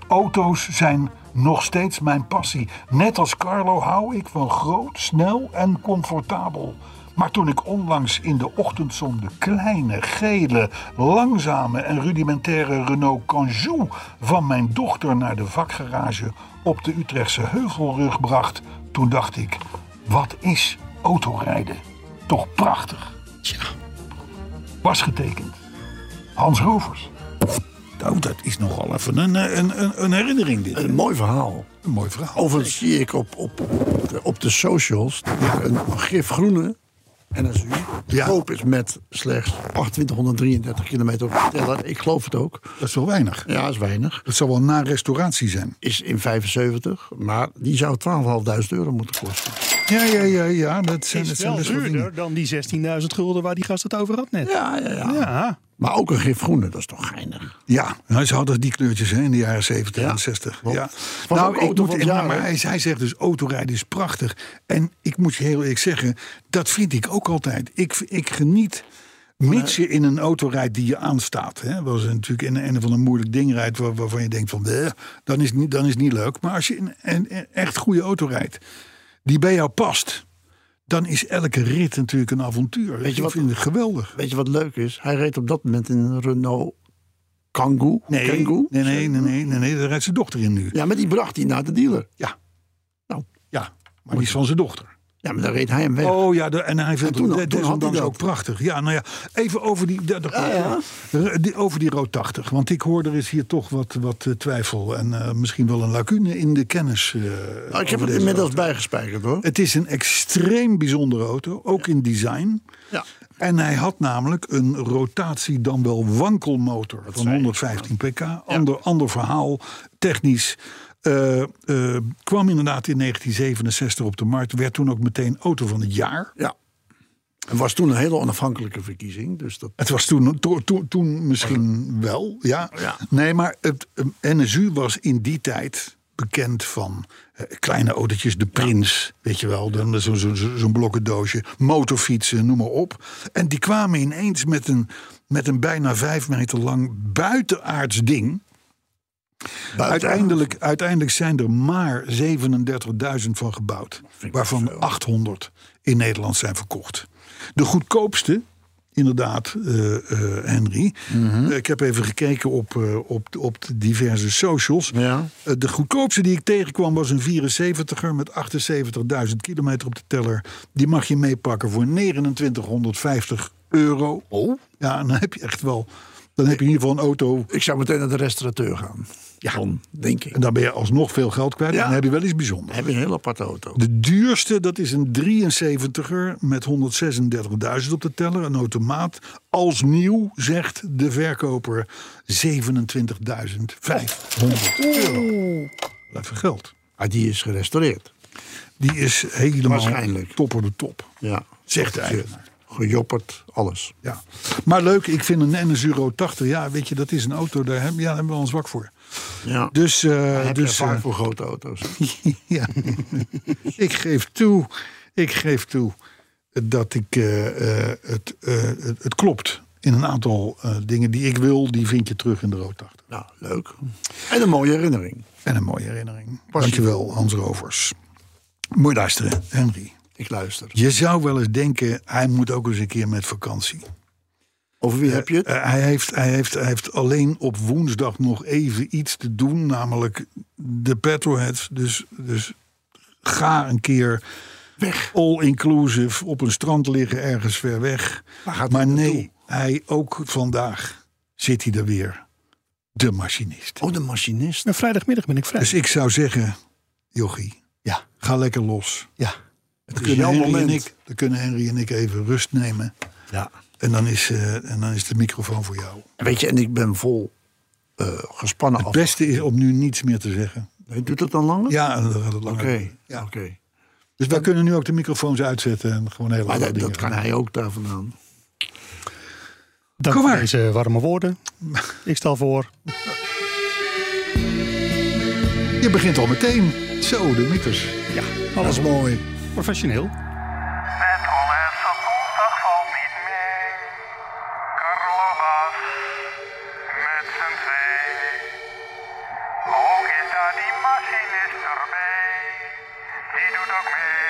Auto's zijn nog steeds mijn passie. Net als Carlo hou ik van groot, snel en comfortabel. Maar toen ik onlangs in de ochtendzon de kleine, gele, langzame en rudimentaire Renault Kangoo van mijn dochter naar de vakgarage op de Utrechtse Heuvelrug bracht, toen dacht ik: wat is autorijden? Toch prachtig. Tja. Was getekend. Hans Rovers. Nou, dat is nogal even een, een, een, een herinnering dit. Een mooi verhaal. Een mooi verhaal. Overigens zie ik op, op, op, de, op de socials een gifgroene NSU Ja. koop is met slechts 2833 kilometer op de teller. Ik geloof het ook. Dat is wel weinig. Ja, is weinig. Dat zal wel na restauratie zijn. Is in 75, maar die zou 12.500 euro moeten kosten. Ja, ja, ja, ja. Dat zijn, dat Is zijn wel duurder dan die 16.000 gulden waar die gast het over had net. Ja, ja, ja. Ja. Maar ook een gifgroene, dat is toch geinig. Ja, nou, ze hadden die kleurtjes hè, in de jaren 70 Ja, en 60. klopt. Ja. Was Nou, ik moet, van jaar, maar hij, hij zegt dus autorijden is prachtig. En ik moet je heel eerlijk zeggen, dat vind ik ook altijd. Ik, ik geniet, mits je in een auto rijdt die je aanstaat. Hè, was natuurlijk in een, een of ander moeilijk ding rijdt waar- waarvan je denkt van, "Bleh", dan is, dan is niet leuk. Maar als je in een, een echt goede auto rijdt, die bij jou past... Dan is elke rit natuurlijk een avontuur. Weet je ik wat- vind het geweldig. Weet je wat leuk is? Hij reed op dat moment in een Renault Kangoo. Nee, Kangoo? nee, nee, nee, nee, nee, nee, daar rijdt zijn dochter in nu. Ja, maar die bracht hij naar de dealer. Ja. Nou. Ja, maar die is van zijn dochter. Ja, maar dan reed hij hem weg. Oh ja, de, en hij vindt toen- het desondanks ook prachtig. Ja, nou ja, even over die, de- de- Ja, ja. die- over die rood 80. Want ik hoor er is hier toch wat, wat eh, twijfel en eh, misschien wel een lacune in de kennis. Nou, ik heb het inmiddels auto. bijgespijkerd hoor. Het is een extreem bijzondere auto, ook in design. Ja. En hij had namelijk een rotatie dan wel wankelmotor van zei ik. 115 pk. Ander, ander verhaal, technisch. Eh, eh, kwam inderdaad in 1967 op de markt. Werd toen ook meteen auto van het jaar. Ja. Het was toen een hele onafhankelijke verkiezing. Dus dat, Het was toen, to- to- toen misschien wel, ja. Ja. Nee, maar het eh, NSU was in die tijd bekend van kleine autootjes, de Prins, weet je wel, zo'n zo, zo, zo'n blokkendoosje, motorfietsen, noem maar op. En die kwamen ineens met een, met een bijna vijf meter lang buitenaards ding. Uiteindelijk, uiteindelijk zijn er maar 37.000 van gebouwd. Waarvan 800 in Nederland zijn verkocht. De goedkoopste, inderdaad, eh, eh, Henry. Mhm. Eh, ik heb even gekeken op, op, op de diverse socials. Ja. De goedkoopste die ik tegenkwam was een 74er met 78.000 kilometer op de teller. Die mag je meepakken voor 2950 euro. Oh. Ja, dan heb je echt wel. Dan heb je in ieder geval een auto. Ik zou meteen naar de restaurateur gaan. Ja. Dan, denk ik. En dan ben je alsnog veel geld kwijt. Ja. En dan heb je wel iets Dan bijzonders. heb je een heel aparte auto. De duurste, dat is een 73er met 136.000 op de teller. Een automaat. Als nieuw, zegt de verkoper, 27.500 euro. Even geld. Ah, die is gerestaureerd. Die is helemaal Waarschijnlijk. topper de top. Ja. Zegt de eigenaar. Gejopperd, alles. Ja. Maar leuk, ik vind een NS Euro 80, ja, weet je, dat is een auto, daar hebben, ja, daar hebben we een zwak voor. Ja. Dus, eh, heb je dus vaak eh, voor grote auto's. ja. ik geef toe, ik geef toe dat ik, eh, eh, het, eh, het, het klopt. In een aantal eh, dingen die ik wil, die vind je terug in de Rood 80. Nou, leuk. En een mooie herinnering. En een mooie herinnering. Dankjewel, Hans Rovers. Moet je luisteren, Henry. Ik luister. Je zou wel eens denken, hij moet ook eens een keer met vakantie. Over wie heb je het? Eh, hij, heeft, hij, heeft, hij heeft alleen op woensdag nog even iets te doen, namelijk de Petroheads. Dus, dus ga een keer Weg. all inclusive op een strand liggen ergens ver weg. Maar nee, hij ook vandaag zit hij er weer. De machinist. Oh, de machinist. En vrijdagmiddag ben ik vrij. Dus ik zou zeggen, jochie, Ja. ga lekker los. Ja. Het kunnen, Henry en, ik, dan kunnen Henry en ik even rust nemen. Ja. En dan is, eh, en dan is de microfoon voor jou. En Weet je, en ik ben vol eh, gespannen af. Het beste is om nu niets meer te zeggen. Nee, Doet het dan langer? Ja, dan gaat het langer. Oké. Ja. Oké. Dus wij kunnen nu ook de microfoons uitzetten en gewoon hele Maar dat, dat kan hij ook daar vandaan. Dank Kom voor maar. deze warme woorden. Ik stel voor. Je begint al meteen. Zo, de mieters. Ja, Dat alles is mooi. professioneel. Die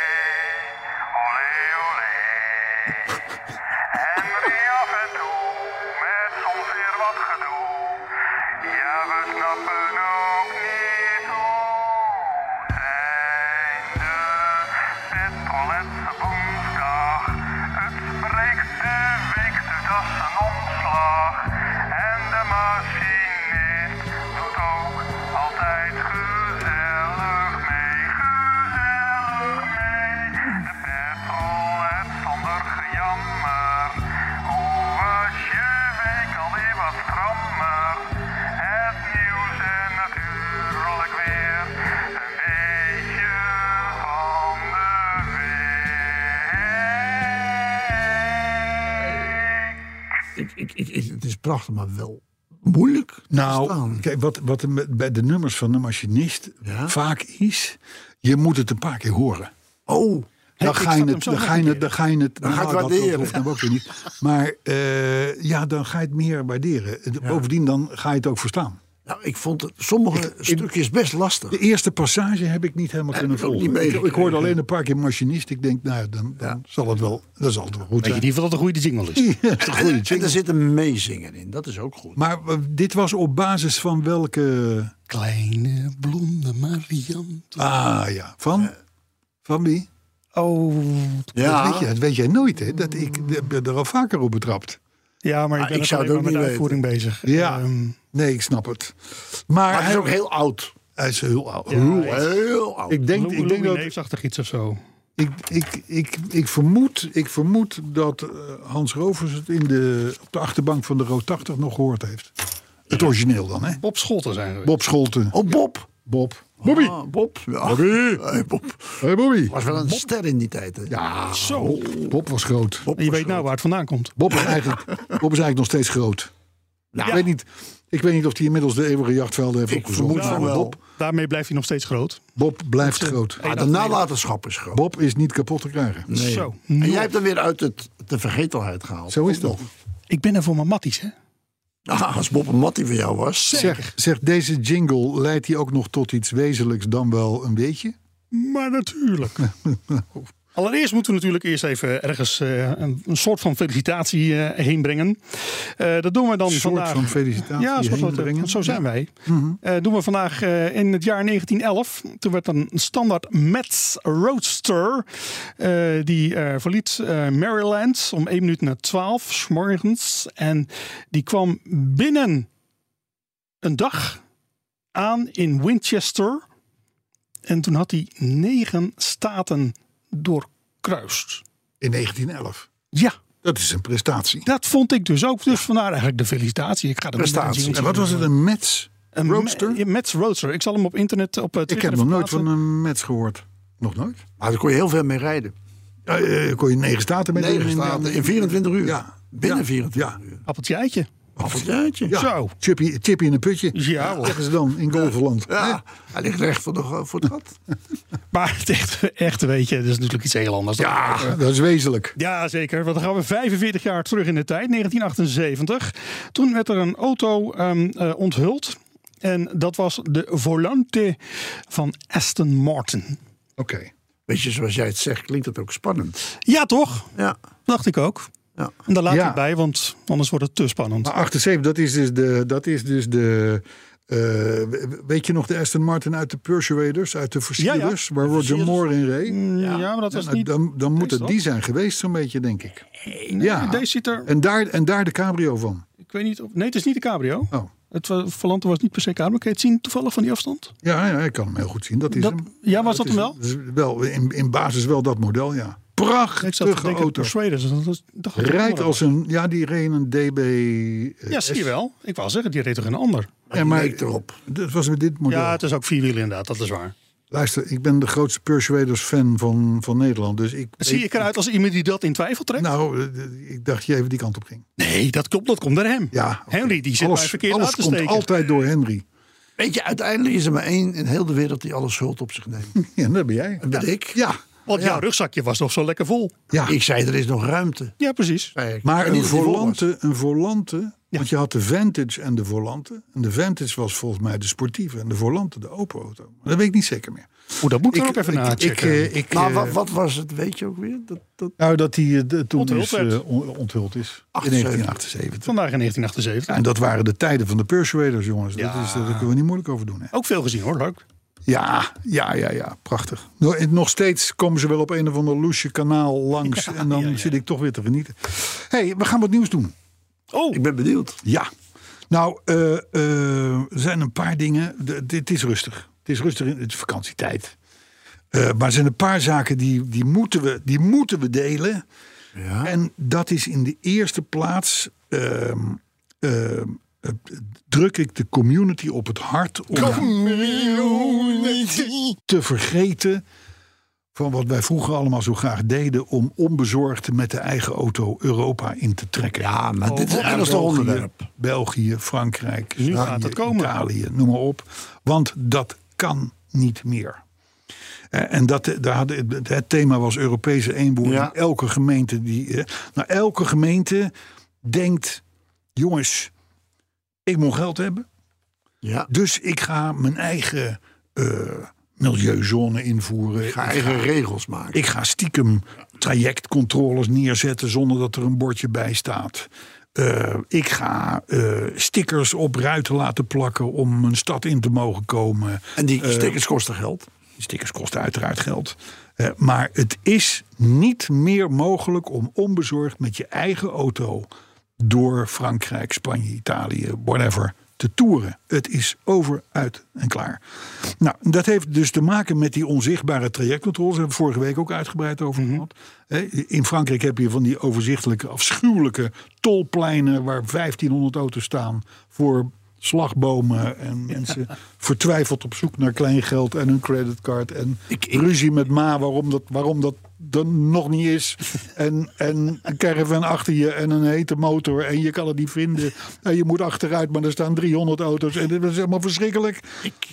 prachtig, maar wel moeilijk Nou, staan. kijk, wat, wat er bij de nummers van de machinist Ja. vaak is, je moet het een paar keer horen. Oh, Dan ga, je het, dan, ga je het, keer. dan ga je het. Dan ga je het nou, waarderen. hoeft dan ook weer niet. Maar eh, ja, dan ga je het meer waarderen. Bovendien, dan ga je het ook verstaan. Nou, ik vond het, sommige stukjes best lastig. De eerste passage heb ik niet helemaal kunnen volgen. Ik, hoorde alleen een paar keer machinist. Ik denk, nou, dan, dan zal het wel, dat zal het wel goed Weet je zijn. niet of dat een goede jingle is? Ja, dat is een goede En, en jingle. er zit een meezinger in, dat is ook goed. Maar eh, dit was op basis van welke... Kleine blonde Marianne. Ah ja, van? Van wie? Oh, Ja, Dat, weet je, dat weet jij nooit, hè? Dat ik ben er al vaker op betrapt. ja, maar ik Ah, ben ik ik zou ook met de uitvoering bezig. Ja. Ehm, Nee, ik snap het. Maar, maar het is hij, ook heel oud. hij is heel oud. Ja, Heel hij oud. Heel oud. Ik denk, ik denk dat iets of zo. Ik, ik, ik, ik, vermoed, ik vermoed dat eh, Hans Rovers het in de, op de achterbank van de Rood 80 nog gehoord heeft. Het origineel dan, hè? Bob Scholten zijn we. Bob Scholten. Oh, Bob. Bob. Bobby. Ah, Bob. Ja. Bobby. Hey, Bob. Hey Bobby. Was wel een ster in die tijd. Hè? Ja, Zo. Bob was groot. Bob En je weet nou waar het vandaan komt. Bob is eigenlijk, Bob is eigenlijk nog steeds groot. Nou, Ik, weet niet, ik weet niet of hij inmiddels de eeuwige jachtvelden heeft Ik opgezocht. vermoed. Bob, Daarmee blijft hij nog steeds groot. Bob blijft groot. Ah, de nalatenschap is groot. Bob is niet kapot te krijgen. Nee. Zo. En jij hebt hem weer uit het, de vergetelheid gehaald. Zo is dat. nog. Ik ben er voor mijn matties, hè? Ah, als Bob een mattie van jou was. Zeg, zeg, deze jingle leidt hij ook nog tot iets wezenlijks dan wel een beetje? Maar natuurlijk. Allereerst moeten we natuurlijk eerst even ergens eh, een, een soort van felicitatie eh, heen brengen. Eh, dat doen we dan Een soort vandaag. van felicitatie Ja, soort heen brengen. zo zijn Ja. wij. Eh, doen we vandaag in het jaar 1911. Toen werd een standaard Metz Roadster. die verliet Maryland om 1 minuut na 12 's morgens. En die kwam binnen een dag aan in Winchester. En toen had hij negen staten doorkruist. In 1911. Ja, Dat is een prestatie. dat vond ik dus ook. Dus vandaar eigenlijk de felicitatie. Ik ga er Prestatie. En wat was het, een Mets Een Roadster? Me- Metz Roadster. Ik zal hem op internet op eh, Ik Twitter heb nog nooit van een Mets gehoord. Nog nooit? Maar daar kon je heel veel mee rijden. Ja, eh, kon je negen staten met Negen in- in- staten in 24 uur. Ja. Binnen Ja. 24 Ja. uur. Appeltje eitje. Appeltje. Ja. Zo. Chippy, chippy in een putje. Ja, hoor. Zeggen ze dan in Golverland. Ja, hij ligt recht voor, de, voor het gat. Maar het echte, echte weet je, dat is natuurlijk iets heel anders. Ja, dat is wezenlijk. Ja, zeker. Want dan gaan we 45 jaar terug in de tijd, 1978. Toen werd er een auto ehm, eh, onthuld. En dat was de Volante van Aston Martin. Oké. Weet je, zoals jij het zegt, klinkt het ook spannend. Ja, toch? Ja. Dacht ik ook. Ja. En daar laat Ja. het bij, want anders wordt het te spannend. Maar 78, dat is dus de. Dat is dus de eh, weet je nog de Aston Martin uit de Persuaders, uit de Versierders, waar Roger. Moore in reed? Mm, ja. maar dat was niet... dan, dan moet het die zijn geweest, zo'n beetje, denk ik. Nee, ja. Deze ziet er... En daar, en daar de cabrio van. Ik weet niet of... Nee, het is niet de cabrio. Oh. Het Volante was niet per se cabrio. Kun je het zien toevallig van die afstand? Ja, ja, ik kan hem heel goed zien. Dat is Dat- hem. ja, was dat hem wel? is wel in, in basis wel dat model, ja. Ik zat te Prachtige denken auto. Persuaders. Dat dat Rijdt als een, ja, die reed een DB. eh, Ja, zie je wel. Ik wou zeggen, die reed toch een ander? Ja, maar- erop. Dat was met dit model. Ja, het is ook vierwielen inderdaad. Dat is waar. Luister, ik ben de grootste Persuaders fan van, van Nederland. Dus ik, Zie ik eruit als iemand die dat in twijfel trekt? Nou, eh, ik dacht je even die kant op ging. Nee, dat komt, dat komt door hem. Ja. Henry, die zit alles, verkeerd alles uit te komt steken. altijd door Henry. Weet je, uiteindelijk is er maar één in heel de wereld die alle schuld op zich neemt. Ja, dat ben jij. Dat ben ik. Ja, Want jouw rugzakje was toch zo lekker vol? ja. Ik zei, er is nog ruimte. Ja, precies. ik. maar een dat volante, een volante want je had de Vantage en de volante. En de Vantage was volgens mij de sportieve en de volante de open auto. Maar dat weet ik niet zeker meer. Oeh, dat moet ik er ook even ik, nachecken. ik, eh, ik, Maar eh, wat, wat was het, weet je ook weer? Dat, dat, Nou, dat die eh, de- toen Onthuld is, on- onthuld is. In 78. 1978. Vandaag in 1978. En dat waren de tijden van de Persuaders, jongens. Dat Ja. is, daar kunnen we niet moeilijk over doen. Hè? Ook veel gezien hoor, leuk. Ja, ja, ja, ja, prachtig. Nog- Nog steeds komen ze wel op een of ander loesje kanaal langs. en dan ja, ja. zit ik toch weer te genieten. hey, we gaan wat nieuws doen. Oh, ik ben benieuwd. Ja. Nou, eh, eh, er zijn een paar dingen. De- Het is rustig. Het is rustig in het is vakantietijd. Eh, maar er zijn een paar zaken die, die, moeten, we, die moeten we delen. Ja. En dat is in de eerste plaats. Eh, druk ik de community op het hart om te vergeten van wat wij vroeger allemaal zo graag deden om onbezorgd met de eigen auto Europa in te trekken. Ja, maar dit is België, ergens een onderwerp. België, Frankrijk, Nu Spanje, gaat het komen. Italië, noem maar op. Want dat kan niet meer. Eh, En dat, daar hadden, het- thema was Europese eenwording. Ja. Elke gemeente die. eh, Nou, elke gemeente denkt: jongens, ik moet geld hebben. Ja. Dus ik ga mijn eigen eh, milieuzone invoeren. Ik ga Ik eigen regels maken. ik ga stiekem trajectcontroles neerzetten zonder dat er een bordje bij staat. Eh, ik ga eh, stickers op ruiten laten plakken om een stad in te mogen komen. en die stickers kosten geld. Die stickers kosten uiteraard geld. Maar het is niet meer mogelijk om onbezorgd met je eigen auto door Frankrijk, Spanje, Italië, whatever, te toeren. Het is over, uit en klaar. Nou, dat heeft dus te maken met die onzichtbare trajectcontroles. Daar hebben we vorige week ook uitgebreid over gehad. Hè, In Frankrijk heb je van die overzichtelijke, afschuwelijke tolpleinen waar 1500 auto's staan voor slagbomen en mensen vertwijfeld op zoek naar kleingeld en een creditcard en Ik- ik- ruzie met ma waarom dat, waarom dat dan nog niet is. En, en een caravan achter je en een hete motor en je kan het niet vinden. En je moet achteruit maar er staan 300 auto's. En dat is helemaal verschrikkelijk.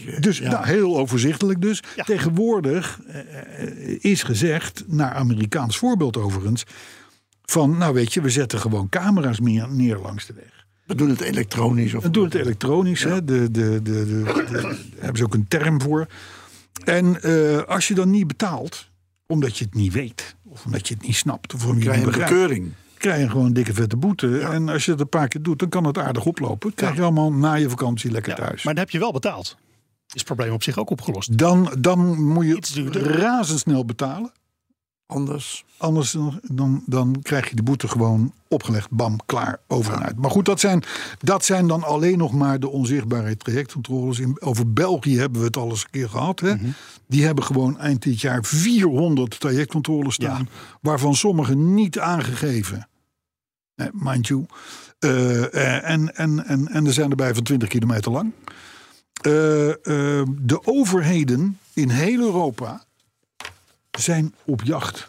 Eh, dus ja. nou, heel overzichtelijk dus. Tegenwoordig eh, is gezegd, naar Amerikaans voorbeeld overigens, van nou weet je, we zetten gewoon camera's meer neer langs de weg. We doen het elektronisch. Of We doen het elektronisch, hè? De, de, de, de, de- daar hebben ze ook een term voor. En eh, als je dan niet betaalt, omdat je het niet weet, of omdat je het niet snapt, of omdat je een begrijpt, bekeuring. krijg je gewoon een dikke vette boete. En als je het een paar keer doet, dan kan het aardig oplopen. Krijg je allemaal na je vakantie lekker Ja, thuis. maar dan heb je wel betaald. Is het probleem op zich ook opgelost. Dan, dan moet je razendsnel betalen. Anders. Anders dan, dan, dan krijg je de boete gewoon opgelegd. Bam, klaar, over en uit. Maar goed, dat zijn, dat zijn dan alleen nog maar de onzichtbare trajectcontroles. In, over België hebben we het al eens een keer gehad. Hè? Die hebben gewoon eind dit jaar 400 trajectcontroles staan. Waarvan sommige niet aangegeven. Eh, mind you. Eh, eh, en, en, en, en er zijn erbij van 20 kilometer lang. Eh, de overheden in heel Europa zijn op jacht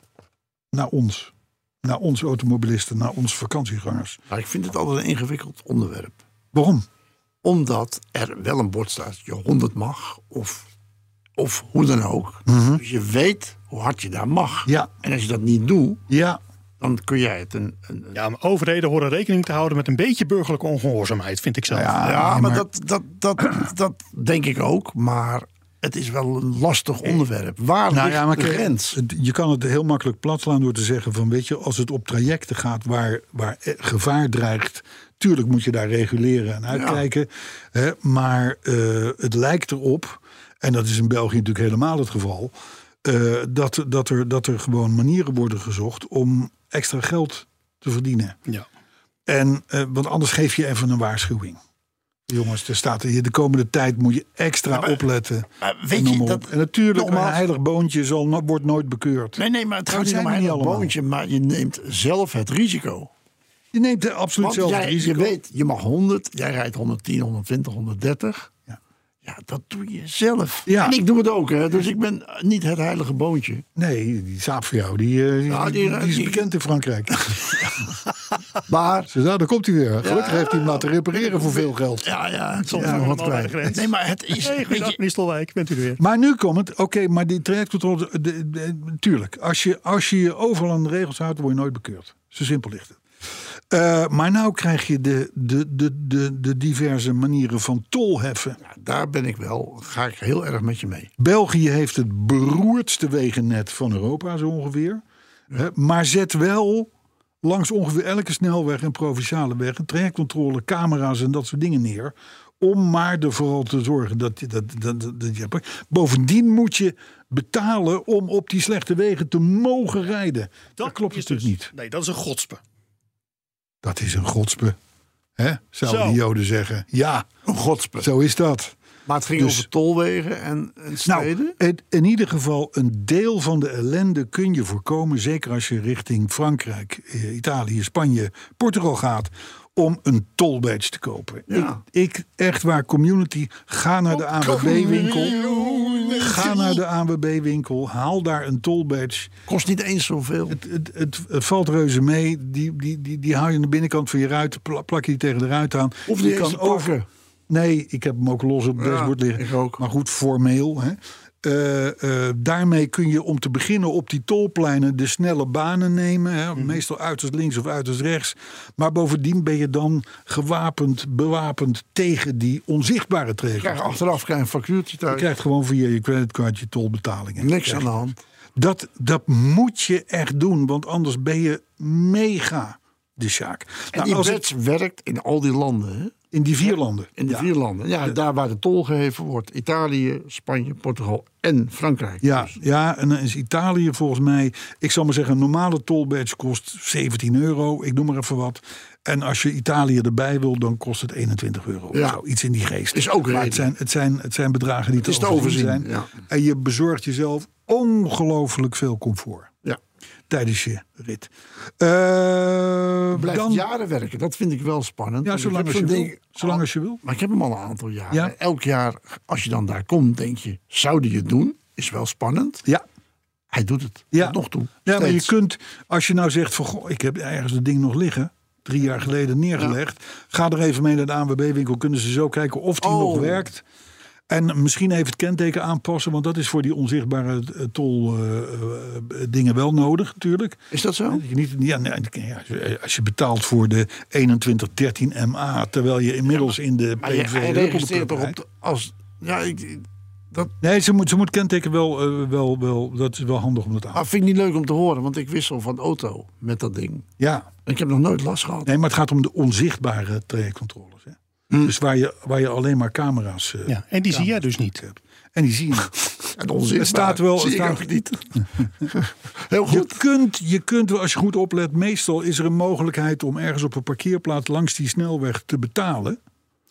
naar ons. Naar ons automobilisten, naar onze vakantiegangers. Maar ik vind het altijd een ingewikkeld onderwerp. Waarom? Omdat er wel een bord staat dat je 100 mag. Of, of hoe dan ook. Dus je weet hoe hard je daar mag. Ja. En als je dat niet doet, Ja, dan kun jij het een... een een- Ja, maar overheden horen rekening te houden met een beetje burgerlijke ongehoorzaamheid, vind ik zelf. ja, ja, nee, maar, Dat, dat, dat, dat denk ik ook. Maar het is wel een lastig onderwerp. Waar Nou ligt ja, maar de grens? je kan het heel makkelijk plat slaan door te zeggen van weet je, als het op trajecten gaat waar, waar eh, gevaar dreigt, tuurlijk moet je daar reguleren en uitkijken. Hè, maar eh, het lijkt erop, en dat is in België natuurlijk helemaal het geval, eh, dat, dat, er, dat er gewoon manieren worden gezocht om extra geld te verdienen. Ja. En, eh, want anders geef je even een waarschuwing. Jongens, er staat hier de komende tijd moet je extra opletten. Maar weet je, dat, en natuurlijk, nogmaals- een heilig boontje zal, wordt nooit bekeurd. Nee, nee, maar het gaat niet om een allemaal. boontje. Maar je neemt zelf het risico. Je neemt er absoluut Want zelf het risico. je weet, je mag 100, jij rijdt 110, 120, 130. Ja. Dat doe je zelf. Ja. En ik doe het ook, hè. Dus ik ben niet het heilige boontje. Nee, die saap voor jou, die, eh, Ja, die, die- die is die- bekend in Frankrijk. Maar, Zo, nou, daar komt hij weer. Gelukkig heeft hij hem laten repareren voor veel geld. ja, ja, soms Ja, nog wat kwijt. Nee, maar het is, Hey, weet goedendag, je, meneer Stolwijk, bent u er weer? Maar nu komt het, oké, maar die trajectcontrole, de, de, tuurlijk, als je, als je je overal aan de regels houdt, word je nooit bekeurd. Zo simpel ligt het. Eh, maar nou krijg je de, de, de, de, de diverse manieren van tolheffen. ja, daar ben ik wel, ga ik heel erg met je mee. België heeft het beroerdste wegennet van Europa, zo ongeveer. Maar zet wel langs ongeveer elke snelweg en provinciale weg een trajectcontrole, camera's en dat soort dingen neer. Om maar er vooral te zorgen dat je dat, dat, dat, dat je. Bovendien moet je betalen om op die slechte wegen te mogen rijden. Dat, klopt natuurlijk dus- niet. Nee, dat is een godspe. Dat is een godspe. Hè? Zouden Zo. de Joden zeggen. Ja, Een godspe. zo is dat. Maar het ging Dus- over tolwegen en, en steden. Nou, het- in ieder geval een deel van de ellende kun je voorkomen. Zeker als je richting Frankrijk, eh, Italië, Spanje, Portugal gaat. Om een tolbadge te kopen. Ja. Ik, ik, echt waar, community, ga naar de ANWB-winkel. Ga naar de ANWB-winkel, haal daar een tollbadge. Kost niet eens zoveel. Het, het, het, het valt reuze mee. Die, die, die, die hou je aan de binnenkant van je ruit, pla- plak je die tegen de ruit aan. Of je die eens te pakken. Nee, ik heb hem ook los op het Ja, dashboard liggen. Maar goed, formeel. Hè. Eh, eh, daarmee kun je om te beginnen op die tolpleinen de snelle banen nemen. Hè. Mhm. Meestal uiterst links of uiterst rechts. Maar bovendien ben je dan gewapend, bewapend tegen die onzichtbare Je krijgt tregels. achteraf krijg je een factuurtje Je thuis. krijgt gewoon via je creditcard je tolbetalingen. Niks aan de hand. Dat, dat moet je echt doen, want anders ben je mega de Sjaak. En Nou, die werkt in al die landen. Hè? In die vier landen. In de ja. vier landen. Ja, daar waar de tol geheven wordt. Italië, Spanje, Portugal en Frankrijk. Ja, Dus ja, en dan is Italië volgens mij, ik zal maar zeggen, een normale tollbadge kost 17 euro, ik noem maar even wat. En als je Italië erbij wil, dan kost het 21 euro. Ja. Of zo, iets in die geest. Is ook het zijn, het, zijn, het zijn bedragen die Het te te overzien zijn. ja. En je bezorgt jezelf ongelooflijk veel comfort. Tijdens je rit. Blijft dan, jaren werken. Dat vind ik wel spannend. ja, zolang als, je wil, zolang als je wil. Maar ik heb hem al een aantal jaren. Ja. Elk jaar, als je dan daar komt, denk je, zouden je het doen? Is wel spannend. Ja, Hij doet het. Ja. Tot nog toe. Ja, maar je kunt, als je nou zegt van goh, ik heb ergens het ding nog liggen, drie jaar geleden neergelegd. Ga er even mee naar de ANWB-winkel. Kunnen ze zo kijken of die Oh. nog werkt. En misschien even het kenteken aanpassen, want dat is voor die onzichtbare eh, tol eh, eh, dingen wel nodig natuurlijk. Is dat zo? Dat je niet, ja, als je betaalt voor de 2113 MA, terwijl je inmiddels in de Maar je, PV hij Ruppelplup registreert toch op de, als... Ja, ik, dat Nee, ze moet, ze moet kenteken wel, wel, wel, dat is wel handig om dat aan. ah, vind ik niet leuk om te horen, want ik wissel van auto met dat ding. Ja, Ik heb nog nooit last gehad. Nee, maar het gaat om de onzichtbare trajectcontroles. Hè? Dus waar je, waar je alleen maar camera's eh, Ja, en die zie jij dus niet. hebt. En die zie je niet. En onzichtbaar. Er staat wel- Zie staat- ook niet. Heel Je goed. kunt, je kunt wel, als je goed oplet, meestal is er een mogelijkheid om ergens op een parkeerplaats langs die snelweg te betalen.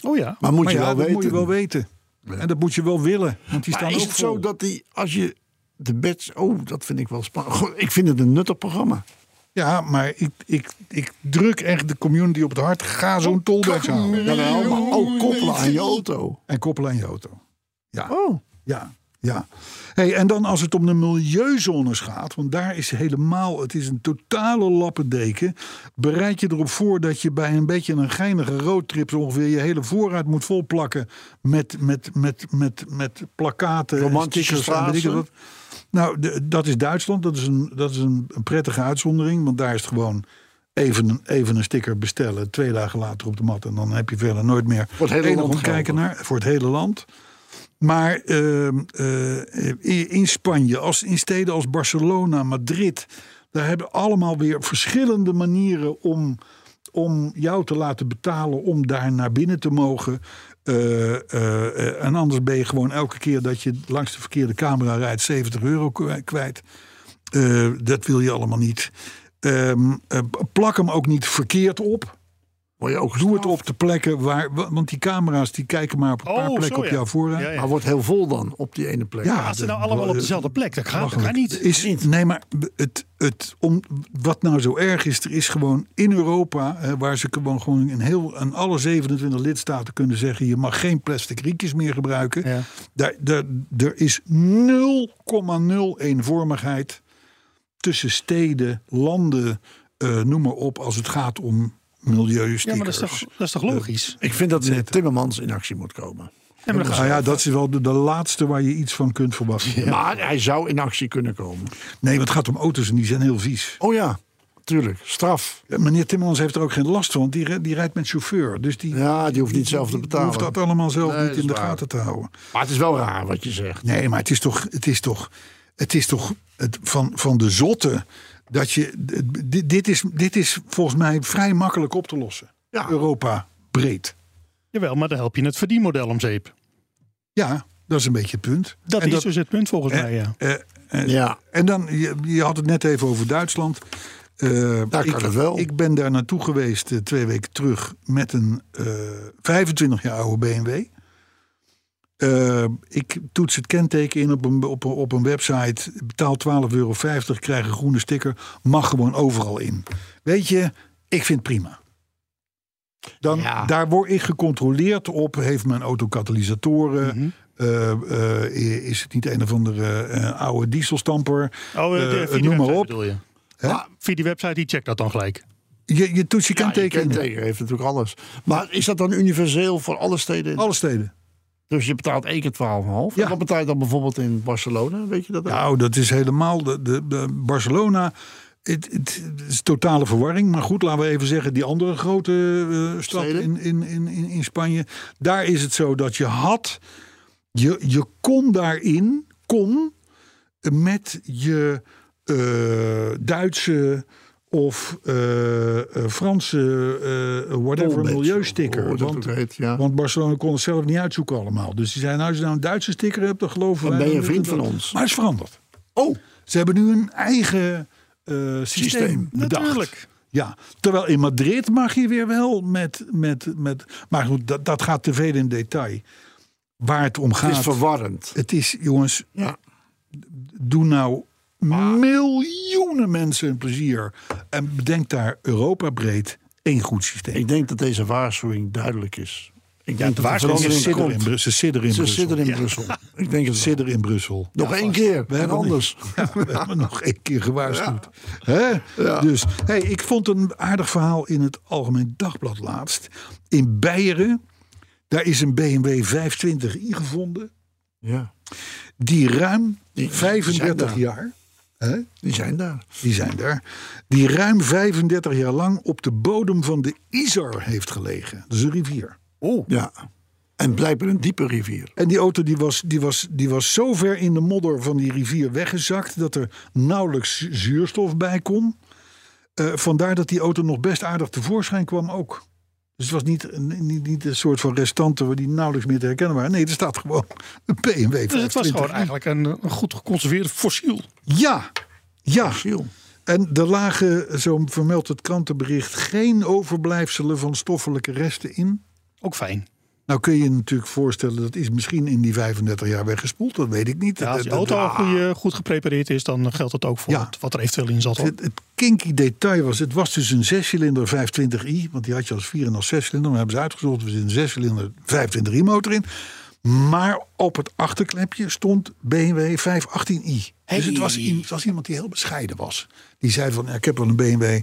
Oh ja. Maar moet maar je ja, wel dat weten. moet je wel weten. En dat moet je wel willen. Want die Maar staan is ook het vol. zo dat die, als je de badge... Oh, dat vind ik wel spannend. Goh, Ik vind het een nuttig programma. Ja, maar ik, ik, ik druk echt de community op het hart. Ga zo'n tolbadge halen. Jawel, maar ook koppelen aan je auto. En koppelen aan je auto. Ja. Oh, Ja, ja. Hey, en dan als het om de milieuzones gaat, want daar is helemaal, het is een totale lappendeken. Bereid je erop voor dat je bij een beetje een geinige roadtrip zo ongeveer je hele voorraad moet volplakken met, met, met, met, met plakkaten, Romantische stickers en weet ik straten. wat. Nou, de- dat is Duitsland. Dat is, een, dat is een, een prettige uitzondering, want daar is het gewoon even, een- even een sticker bestellen, twee dagen later op de mat en dan heb je verder nooit meer Voor het hele land kijken naar voor het hele land. Maar ehm, eh, in in Spanje, als in steden als Barcelona, Madrid, daar hebben allemaal weer verschillende manieren om, om jou te laten betalen om daar naar binnen te mogen. Eh, eh, eh, en anders ben je gewoon elke keer dat je langs de verkeerde camera rijdt 70 euro kwi- kwijt. Dat wil je allemaal niet. Ehm, eh, plak hem ook niet verkeerd op. word je ook Doe het op de plekken waar. Want die camera's die kijken maar op een paar Oh, plekken zo, op ja. jouw voorraad. Ja, ja. Maar wordt heel vol dan op die ene plek. Ja, Als ze nou allemaal op dezelfde plek, dat gaat, dat gaat niet. Is, nee, maar het, het, om, wat nou zo erg is, er is gewoon in Europa, hè, waar ze gewoon, gewoon in heel, aan alle 27 lidstaten kunnen zeggen: je mag geen plastic rietjes meer gebruiken. Ja. Daar, daar, er is 0,0 eenvormigheid tussen steden, landen, eh, noem maar op, als het gaat om milieustickers. Ja, maar dat is toch, dat is toch logisch? Ik vind dat ze Timmermans in actie moet komen. Ja, maar Nou ja, dat is wel de, de laatste waar je iets van kunt verwachten. Maar hij zou in actie kunnen komen. Nee, want het gaat om auto's en die zijn heel vies. Oh ja, tuurlijk. Straf. Ja, Meneer Timmermans heeft er ook geen last van, want die, die rijdt met chauffeur. Dus die, Ja, die hoeft niet zelf te die betalen. hoeft dat allemaal zelf Nee, niet in de waar. gaten te houden. Maar het is wel raar wat je zegt. Nee, maar het is toch, het is toch, het is toch het van, van de zotte dat je. Dit, dit, is, dit is volgens mij vrij makkelijk op te lossen. Ja. Europa breed. Jawel, maar dan help je het verdienmodel om zeep. Ja, dat is een beetje het punt. Dat En is dus het punt volgens mij, ja. eh, eh, Ja. En dan, je, je had het net even over Duitsland. Eh, Daar ik, kan het wel. Ik ben daar naartoe geweest eh, twee weken terug met een eh 25 jaar oude BMW. Eh, ik toets het kenteken in op een, op, een- op een website, betaal 12,50 euro, krijg een groene sticker, mag gewoon overal in. Weet je, ik vind het prima. Dan, Ja. Daar word ik gecontroleerd op, heeft mijn auto katalysatoren, Mhm. Eh, eh, is het niet een of andere eh, oude dieselstamper? Oh, eh, noem maar op. je. Ah, via die website, die checkt dat dan gelijk. Je, je toets je Ja, je kenteken in. kenteken heeft natuurlijk alles. Maar is dat dan universeel voor alle steden? Alle steden. Dus je betaalt één keer 12,5. Ja. En wat betaal je dan bijvoorbeeld in Barcelona? Weet je dat? ook? Nou, dat is helemaal de, de, de Barcelona. Het, is totale verwarring. Maar goed, laten we even zeggen, die andere grote eh, stad in, in, in, in Spanje. Daar is het zo dat je had. Je, je kon daarin, kon met je eh, Duitse of eh, Franse, eh, whatever, milieusticker. dat want, heet, ja. want Barcelona kon het zelf niet uitzoeken allemaal. Dus die zeiden, nou, als je nou een Duitse sticker hebt, dan geloven Dan wij. ben je vriend het- van ons. Maar het is veranderd. Oh, Ze hebben nu een eigen systeem, Systeem, bedacht. Natuurlijk. Ja, terwijl in Madrid mag je weer wel met. met, met maar goed, dat, dat gaat te veel in detail. Waar het om het gaat. is verwarrend. het is, jongens, Ja. doe nou miljoenen mensen een plezier. En bedenk daar Europa breed één goed systeem. Ik denk dat deze waarschuwing duidelijk is. Ik denk dat de waarschuwing Ze in, komt. Bru- ze zitten in Ze Brussel. in Brussel. Ik denk het Ze zitten in Brussel. Nog één keer. We en hebben anders. Ja, we hebben nog één keer gewaarschuwd. Hè? Dus hey, ik vond een aardig verhaal in het Algemeen Dagblad laatst. In Beieren, daar is een BMW 520i gevonden. Ja, Die ruim Die- die zijn 35 daar. jaar, hè, die zijn daar. die zijn daar. Die ruim 35 jaar lang op de bodem van de Isar heeft gelegen. Dat is een rivier. Oh, Ja. En blijkbaar een diepe rivier. En die auto die was, die, was, die was zo ver in de modder van die rivier weggezakt dat er nauwelijks zu- zuurstof bij kon. Eh, vandaar dat die auto nog best aardig tevoorschijn kwam ook. Dus het was niet, een- niet, niet een soort van restanten waar die nauwelijks meer te herkennen waren. Nee, er staat gewoon een BMW 520. dus het was gewoon eigenlijk een, een goed geconserveerd fossiel. Ja, ja. Giel. En er lagen, zo vermeldt het krantenbericht, geen overblijfselen van stoffelijke resten in. Ook fijn. Nou kun je je natuurlijk voorstellen, dat is misschien in die 35 jaar weggespoeld. Dat weet ik niet. Ja, als Dat- auto al goed geprepareerd is, dan geldt dat ook voor Ja. het- wat er eventueel in zat. Het, het kinky detail was, het was dus een zescilinder 25i. Want die had je als 4 en als 6 cilinder. We hebben ze uitgezocht, er zit een zescilinder 25i motor in. Maar op het achterklepje stond BMW 518i. Dus het was, i- het was iemand die heel bescheiden was. Die zei van, ja, ik heb wel een BMW...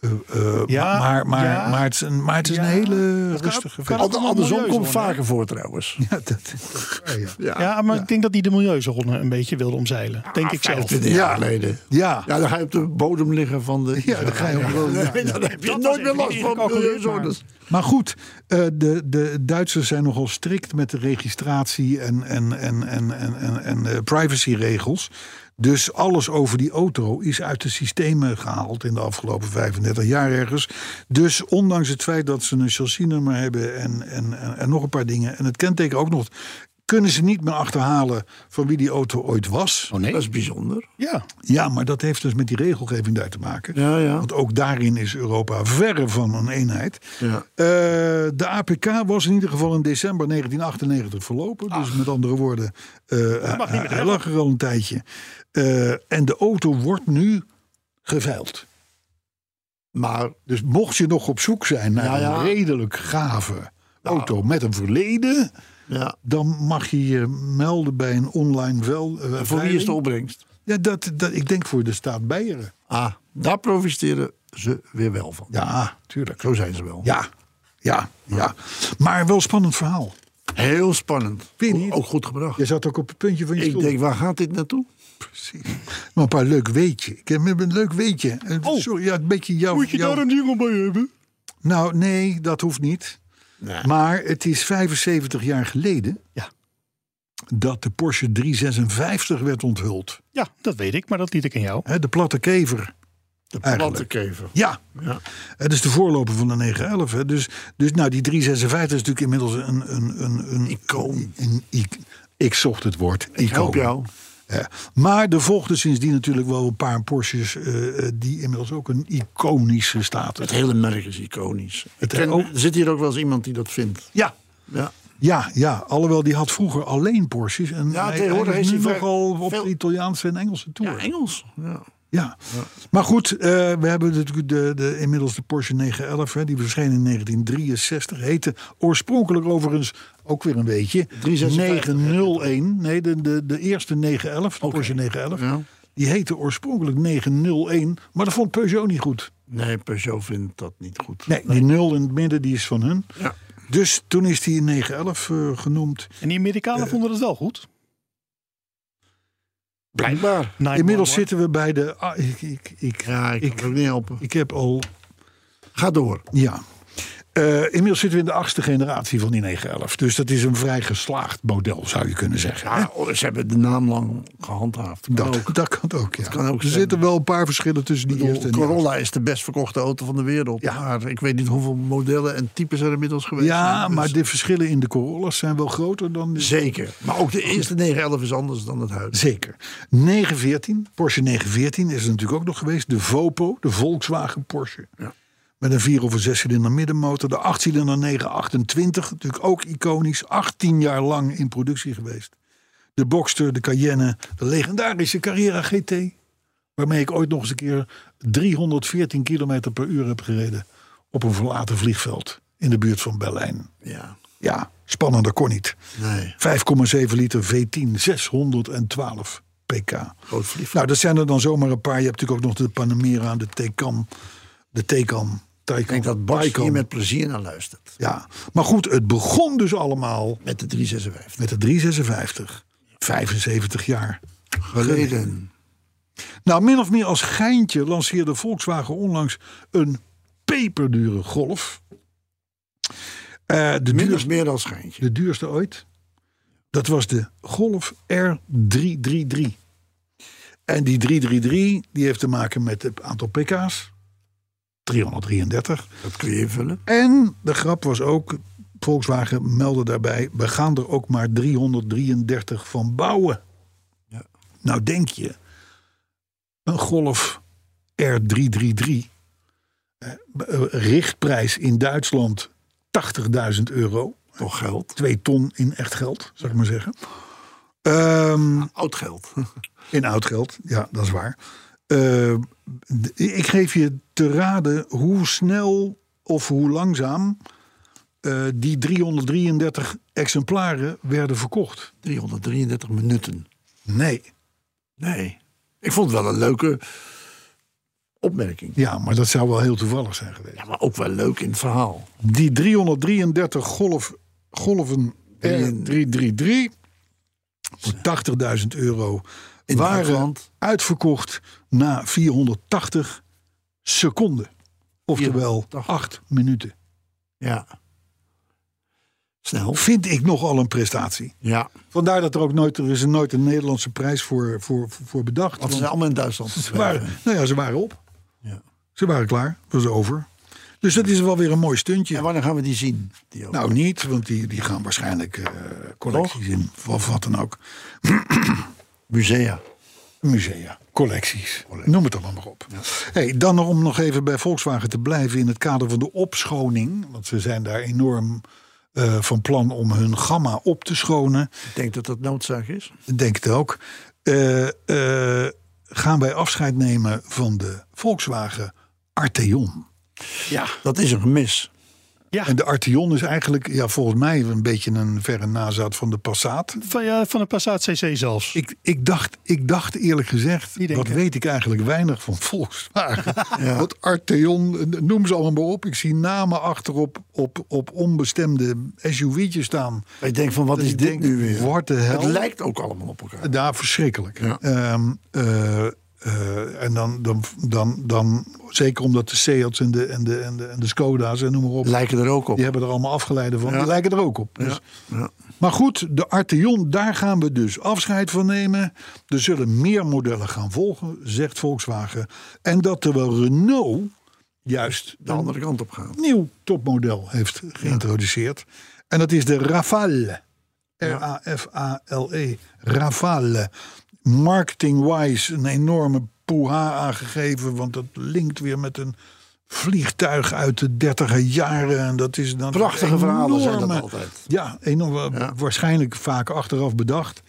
eh, eh, Ja, maar, maar, ja. maar het is een, maar het is een Ja, hele dat rustige kan Andersom komt vaker voor trouwens. Ja, dat, dat, ja, ja. Ja, maar ik denk dat hij de milieuzone een beetje wilde omzeilen. denk ik zelf. 25 jaar geleden. Ja. Ja, dan ga je op de bodem liggen van de... Ja, dan ga je op de bodem, ja, Nee, ja. Dan heb je Dat nooit meer last van milieuzones. Maar goed, eh, de, de Duitsers zijn nogal strikt met de registratie en, en, en, en, en, en, en privacyregels. Dus alles over die auto is uit de systemen gehaald in de afgelopen 35 jaar ergens. Dus ondanks het feit dat ze een chassisnummer hebben en, en, en, en nog een paar dingen. En het kenteken ook nog. Kunnen ze niet meer achterhalen van wie die auto ooit was. Oh nee? Dat is bijzonder. Ja. Ja, maar dat heeft dus met die regelgeving daar te maken. Ja, ja. Want ook daarin is Europa verre van een eenheid. Ja. Eh, de APK was in ieder geval in december 1998 verlopen. Dus met andere woorden, eh, mag niet meer hij lag er al een tijdje. Eh, en de auto wordt nu geveild. Maar Dus mocht je nog op zoek zijn naar Ja, ja. een redelijk gave auto met een verleden... ja, dan mag je je melden bij een online vel. eh, voor wie is de opbrengst? Ja, dat, dat, ik denk voor de staat Beieren. Ah, daar profiteren ze weer wel van. Ja, tuurlijk. Zo zijn ze wel. Ja, ja, ja. Maar wel een spannend verhaal. Heel spannend. Niet? Ook goed gebracht. Je zat ook op het puntje van je Ik stoel. denk, waar gaat dit naartoe? Precies. Maar een paar leuk weetje. Ik heb een leuk weetje. Eh, Sorry, ja, een beetje jouw... Oh. Moet je daar een jingle bij hebben? Nou, nee, dat hoeft niet. Maar het is 75 jaar geleden Ja. dat de Porsche 356 werd onthuld. Ja, dat weet ik, maar dat liet ik aan jou. Hè, de platte kever. De Eigenlijk. plantenkever. Ja, Ja. het is de voorloper van de 911. Hè. Dus, dus nou, die 356 is natuurlijk inmiddels een... een, een, een Icoon. Een, ik zocht het woord. Ik help icoon. jou. Maar er volgden sindsdien natuurlijk wel een paar Porsches eh, eh, die inmiddels ook een iconische status Het hele merk is iconisch. Het- ken-. Er zit hier ook wel eens iemand die dat vindt. Ja, Ja. ja, ja. Alhoewel die had vroeger alleen Porsches. En Ja, hij, tegenwoordig is hij nogal op veel- de Italiaanse en Engelse tour. Ja, Engels. Ja. Ja, maar goed, eh, we hebben natuurlijk de, de, inmiddels de Porsche 911, hè, die verscheen in 1963. Heette oorspronkelijk overigens ook weer een beetje 356. 901. Nee, de, de, de eerste 911, de Porsche 911. Ja. Die heette oorspronkelijk 901, maar dat vond Peugeot niet goed. Nee, Peugeot vindt dat niet goed. Nee, die nul in het midden die is van hun. Ja. Dus toen is die 911 eh, genoemd. En die Amerikanen vonden het wel goed. Blijkbaar. Inmiddels zitten we bij de. ah, ik, ik, ik, Ja, ik kan ik, het ook niet helpen. ik heb al Ga door. Ja. Eh, inmiddels zitten we in de achtste generatie van die 911. Dus dat is een vrij geslaagd model, zou je kunnen zeggen. Ja, ze hebben de naam lang gehandhaafd. Dat, ook. dat kan ook, ja. kan ook er zitten wel een paar verschillen tussen die eerste en Corolla is de best verkochte auto van de wereld. Ja. Maar ik weet niet hoeveel modellen en types er inmiddels geweest Ja, zijn. maar Dus de verschillen in de Corolla's zijn wel groter dan... De... Zeker. Maar ook de eerste 911 is anders dan het huidige. Zeker. 914, Porsche 914 is er natuurlijk ook nog geweest. De Vopo, de Volkswagen Porsche. Ja. Met een 4 of een 6 cilinder middenmotor. De 8 cilinder 928, natuurlijk ook iconisch. 18 jaar lang in productie geweest. De Boxster, de Cayenne, de legendarische Carrera GT. Waarmee ik ooit nog eens een keer 314 km per uur heb gereden. Op een verlaten vliegveld in de buurt van Berlijn. Ja. Ja, spannender kon niet. Nee. 5,7 liter V10, 612 pk. Groot vliegveld. Nou, dat zijn er dan zomaar een paar. Je hebt natuurlijk ook nog de Panamera, de Taycan, de Taycan. Ik denk dat Bas hier met plezier naar luistert. Ja, maar goed, het begon dus allemaal Met de 356. met de 356. 75 jaar. Geleden. Nou, min of meer als geintje lanceerde Volkswagen onlangs een peperdure Golf. Eh, de, Min of duurste, meer dan schijntje. de duurste ooit. Dat was de Golf R333. En die 333 die heeft te maken met het aantal pk's. 333. Dat kun je invullen. En de grap was ook, Volkswagen meldde daarbij... we gaan er ook maar 333 van bouwen. Ja. Nou denk je, een Golf R333... eh, richtprijs in Duitsland 80.000 euro. Toch geld. Twee ton in echt geld, zou ik maar zeggen. Ehm, Oud geld. in oud geld, ja, dat is waar. Eh, ik geef je te raden hoe snel of hoe langzaam eh, die 333 exemplaren werden verkocht. 333 minuten. Nee. Nee. Ik vond het wel een leuke opmerking. Ja, maar dat zou wel heel toevallig zijn geweest. Ja, maar ook wel leuk in het verhaal. Die 333 golf, golven R333 voor 80.000 euro In waren Duitsland. uitverkocht na 480 seconden. Oftewel 480. 8 minuten. Ja. Snel. Vind ik nogal een prestatie. Ja. Vandaar dat er ook nooit, er is nooit een Nederlandse prijs voor, voor, voor bedacht. Want ze zijn allemaal in Duitsland. ze waren, nou ja, ze waren op. Ja. Ze waren klaar. Het was over. Dus dat is wel weer een mooi stuntje. En wanneer gaan we die zien? Die? Nou, niet, want die, die gaan waarschijnlijk eh, collecties in. Of wat dan ook. Musea. Musea, collecties, noem het allemaal maar op. Hey, dan om nog even bij Volkswagen te blijven in het kader van de opschoning. Want ze zijn daar enorm eh, van plan om hun gamma op te schonen. Ik denk dat dat noodzaak is. Ik denk het ook. Eh, eh, gaan wij afscheid nemen van de Volkswagen Arteon. Ja. Dat is een gemis. Ja, En de Arteon is eigenlijk ja, volgens mij een beetje een verre nazaat van de Passat. van, ja, van een Passat CC zelfs. Ik, ik, dacht, ik dacht eerlijk gezegd, wat weet ik eigenlijk weinig van Volkswagen. Wat Arteon, noem ze allemaal maar op. Ik zie namen achterop op, op onbestemde SUV'tjes staan. Ik denk van, wat Dat is dit denk, nu weer? What the hell? Het lijkt ook allemaal op elkaar. Ja, verschrikkelijk. Ja. Ehm, eh, eh, en dan, dan, dan, dan, zeker omdat de Seats en de, en de, en de, en de Skoda's en noem maar op. Lijken er ook op. Die hebben er allemaal afgeleiden van. Ja. Die lijken er ook op. Dus, Ja. Ja. Maar goed, de Arteon, daar gaan we dus afscheid van nemen. Er zullen meer modellen gaan volgen, zegt Volkswagen. En dat terwijl Renault juist De andere kant op een nieuw topmodel heeft geïntroduceerd. En dat is de Rafale. R-A-F-A-L-E. E. Rafale. Marketing-wise een enorme poeha aangegeven. Want dat linkt weer met een vliegtuig uit de dertiger jaren. En dat is dan Prachtige een verhalen zijn dat enorme- altijd. Ja, enorm, Ja. waarschijnlijk vaak achteraf bedacht.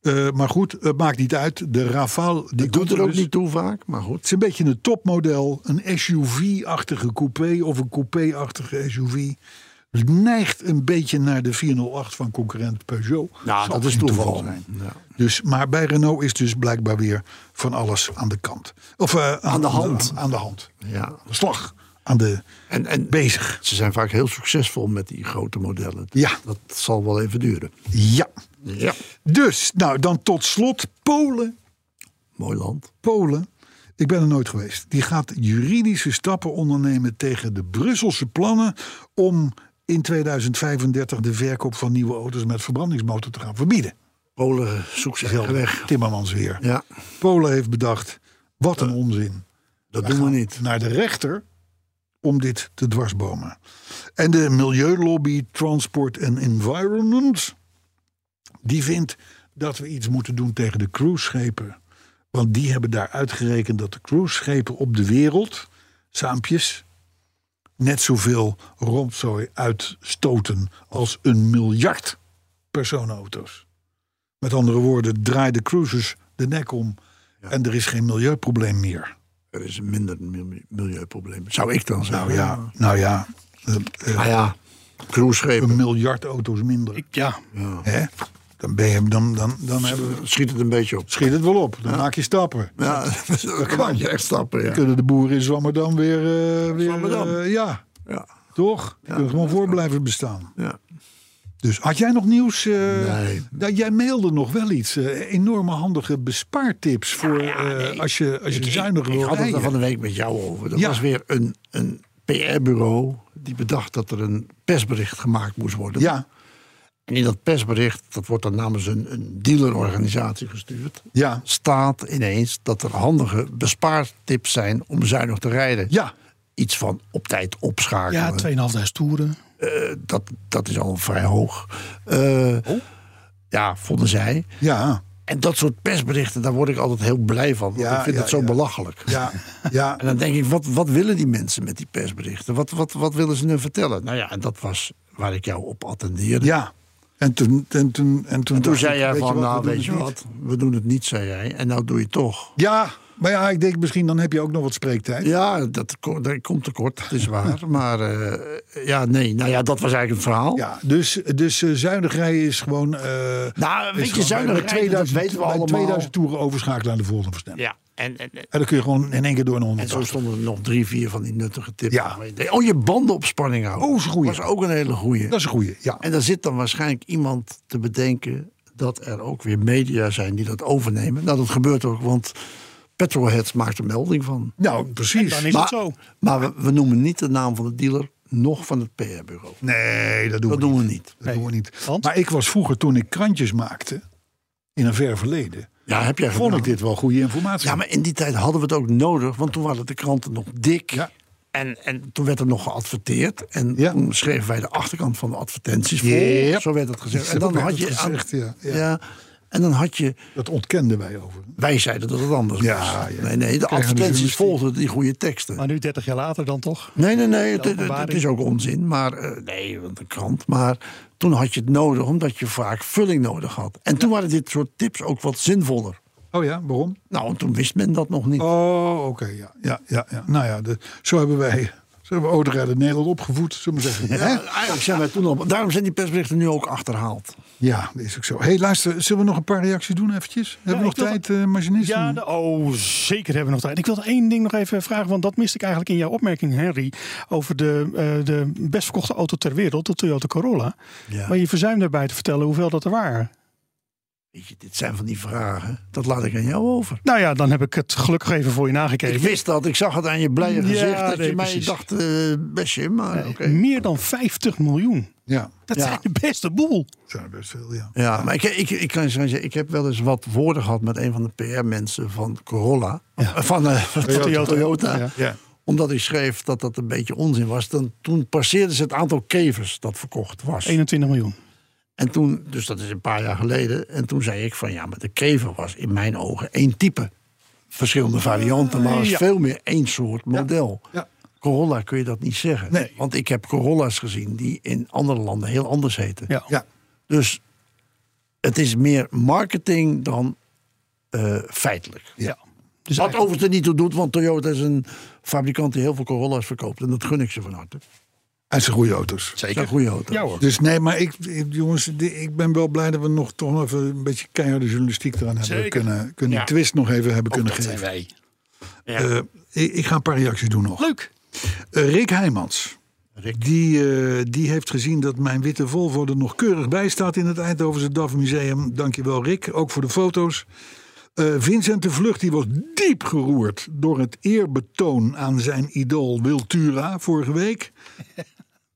Eh, maar goed, het maakt niet uit. De Rafale, die Dat doet er ook dus. niet toe vaak, maar goed. Het is een beetje een topmodel, een SUV-achtige coupé of een coupé-achtige SUV. Het neigt een beetje naar de 408 van concurrent Peugeot. Nou, Zal dat is geen toeval. zijn. Ja. Dus, maar bij Renault is dus blijkbaar weer van alles aan de kant. Of eh, aan, de hand. Aan, aan de hand. Ja. De slag aan de En, en bezig. ze zijn vaak heel succesvol met die grote modellen. Ja. Dat zal wel even duren. Ja. Ja. Dus, nou dan tot slot Polen. Mooi land. Polen. Ik ben er nooit geweest. Die gaat juridische stappen ondernemen tegen de Brusselse plannen om in 2035 de verkoop van nieuwe auto's met verbrandingsmotor te gaan verbieden. Polen zoekt eigen weg. Timmermans weer. Ja, Polen heeft bedacht, wat een onzin. dat Wij doen we niet. Naar de rechter om dit te dwarsbomen. En de milieulobby Transport and Environment, die vindt dat we iets moeten doen tegen de cruiseschepen. Want die hebben daar uitgerekend dat de cruiseschepen op de wereld, saampjes, net zoveel rotzooi uitstoten als een miljard personenauto's. Met andere woorden, draai de cruises de nek om en er is geen milieuprobleem meer. Er is een minder mil- milieuprobleem. Zou ik dan zeggen. Nou ja, nou ja, eh, eh, Maar ja, cruiseschepen. een miljard auto's minder. Ik, ja, Hè? Dan, ben je, dan, dan, dan hebben we, Schiet het een beetje op. schiet het wel op. Dan maak je stappen. Ja, dat kan je echt stappen. Ja. Dan kunnen de boeren in Zwammerdam weer... eh, weer Zwammerdam. eh, ja, Ja. toch? Die kunnen gewoon voor blijven bestaan. Ja. Dus had jij nog nieuws? eh, Nee. nou, jij mailde nog wel iets. enorme handige bespaartips voor eh, als je, als je zuinig Ik wil had het er van de week met jou over. Er Ja. was weer een, een PR-bureau die bedacht dat er een persbericht gemaakt moest worden. Ja, En in dat persbericht, dat wordt dan namens een, een dealerorganisatie gestuurd, ja, staat ineens dat er handige bespaartips zijn om zuinig te rijden. ja. Iets van op tijd opschakelen. ja 2500 toeren. Eh, dat, dat is al vrij hoog. Eh, Ja, vonden zij. Ja, En dat soort persberichten, daar word ik altijd heel blij van. Want Ja, ik vind ja, het zo ja. belachelijk. ja, ja. En dan denk ik, wat, wat willen die mensen met die persberichten? Wat, wat, wat willen ze nu vertellen? Nou ja, en dat was waar ik jou op attendeerde. Ja. En toen, en toen, en toen, En toen zei jij van, nou we doen weet je het niet. wat, we doen het niet, zei jij. En nou doe je het toch. Ja, maar ja, ik denk misschien dan heb je ook nog wat spreektijd. Ja, dat, dat komt tekort, dat is waar. maar eh, ja, nee, nou ja, dat was eigenlijk het verhaal. Ja, dus, dus eh, zuinig rijden is gewoon. eh, Nou, is weet je, zuinig rijden, 2000, dat weten we allemaal. 2000 toeren overschakelen naar de volgende versnelling. Ja, en, en, en En dan kun je gewoon in één keer door een zo 180. stonden er nog drie, vier van die nuttige tips. Ja. waar je denkt, Oh, je bandenopspanning houden. Oh, is een goeie. was ook een hele goeie. Dat is een goeie. Ja. En daar zit dan waarschijnlijk iemand te bedenken dat er ook weer media zijn die dat overnemen. Nou, dat gebeurt ook, want Petrolheads maakt er melding van. Nou, precies. Dan is maar het zo. maar we, we noemen niet de naam van de dealer, nog van het PR-bureau. Nee, dat doen Dat we doen niet. we niet. Dat doen we niet. Want? Maar ik was vroeger, toen ik krantjes maakte, in een ver verleden, Ja, heb jij vond gedaan. ik dit wel goede informatie. Ja, maar in die tijd hadden we het ook nodig, want toen waren de kranten nog dik. Ja. En, en toen werd er nog geadverteerd. En Ja. toen schreven wij de achterkant van de advertenties vol. Yep. Zo werd het gezegd. En dan had je. gezegd, ja. Ja. ja. En dan had je. Dat ontkenden wij over. Wij zeiden dat het anders Ja, was. ja. Nee, nee, de de advertenties volgden die goede teksten. Maar nu 30 jaar later dan toch? Nee, nee, nee, het, het- openbaring. het is ook onzin. Maar eh, nee, want een krant. Maar toen had je het nodig, omdat je vaak vulling nodig had. En toen waren dit soort tips ook wat zinvoller. Oh ja, waarom? Nou, en toen wist men dat nog niet. Oh, oké, ja, ja, ja, ja. Nou ja, de, zo hebben wij, zo hebben we Autorijden Nederland opgevoed, zullen we zeggen. Ja, eigenlijk zijn wij toen al. Daarom zijn die persberichten nu ook achterhaald. Ja, dat is ook zo. hey, luister, zullen we nog een paar reacties doen eventjes? Hebben we nog tijd, eh machinist? Ja, de- oh, zeker hebben we nog tijd. Ik wilde één ding nog even vragen, want dat miste ik eigenlijk in jouw opmerking, Henry. Over de, eh, de best verkochte auto ter wereld, de Toyota Corolla. Ja. Maar je verzuimde erbij te vertellen hoeveel dat er waren. Weet je, dit zijn van die vragen. Dat laat ik aan jou over. Nou ja, dan heb ik het gelukkig even voor je nagekeken. Ik wist dat. Ik zag het aan je blije Ja, gezicht. dat nee, je mij dacht, eh bestje, maar Nee. Meer dan 50 miljoen. Ja, Dat Ja. zijn de beste boel. dat zijn er best veel, ja. Ja, maar ik, ik, ik kan je zeggen, ik heb wel eens wat woorden gehad met een van de PR-mensen van Corolla. Eh, Van, eh, van Toyota. Toyota. Ja. Ja, Omdat ik schreef dat dat een beetje onzin was. Dan, toen passeerden ze het aantal kevers dat verkocht was. 21 miljoen. En toen, dus dat is een paar jaar geleden. En toen zei ik van ja, maar de kever was in mijn ogen één type. Verschillende varianten, maar was Ja. veel meer één soort model. ja. Corolla kun je dat niet zeggen. Nee. Want ik heb Corolla's gezien die in andere landen heel anders heten. Ja. ja. Dus het is meer marketing dan eh, feitelijk. Ja. Dus Wat eigenlijk- overigens er niet toe doet, want Toyota is een fabrikant die heel veel Corolla's verkoopt. En dat gun ik ze van harte. En zijn goede auto's. Dat zijn Zeker. goede auto's. Ja hoor. Dus nee, maar ik, ik- jongens, ik ben wel blij dat we nog toch nog even een beetje keiharde journalistiek eraan hebben Zeker. kunnen, kunnen Ja. die twist nog even hebben Ook kunnen dat zijn geven. wij. Eh, ik, ik ga een paar reacties doen nog. Leuk. Eh, Rick Heijmans. Die, eh, die heeft gezien dat mijn witte Volvo er nog keurig bij staat in het Eindhovense DAF Museum. Dankjewel Rick, ook voor de foto's. Eh, Vincent de Vlucht die was diep geroerd door het eerbetoon aan zijn idool Wiltura vorige week.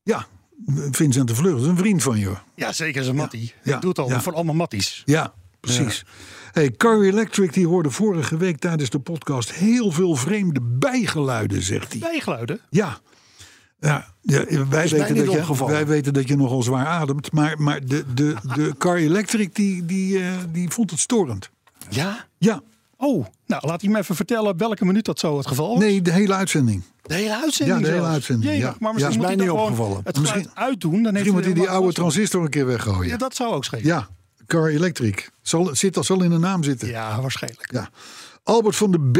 Ja, Vincent de Vlucht is een vriend van je. Ja, zeker is een Mattie. Ja, doet al voor allemaal Matties. Ja, precies. Hey, Car Electric die hoorde vorige week tijdens de podcast heel veel vreemde bijgeluiden, zegt hij. Bijgeluiden. Ja. Ja, ja wij, weten dat je, wij weten dat je nogal zwaar ademt. Maar, maar de, de, de Car Electric die, die, eh, die vond het storend. Ja? Ja, Oh, nou laat hij me even vertellen welke minuut dat zo het geval was. nee, de hele uitzending. De hele uitzending Ja, de hele zelfs. uitzending. Jee, ja. maar Ja. misschien Is mij niet opgevallen. het Misschien- uitdoen. Dan heeft moet hij die oude transistor een keer weggooien. Ja, Ja, dat zou ook schelen. Car Electric. Zal, zit, dat zal in de naam zitten. Ja, waarschijnlijk. Ja. Albert van de B.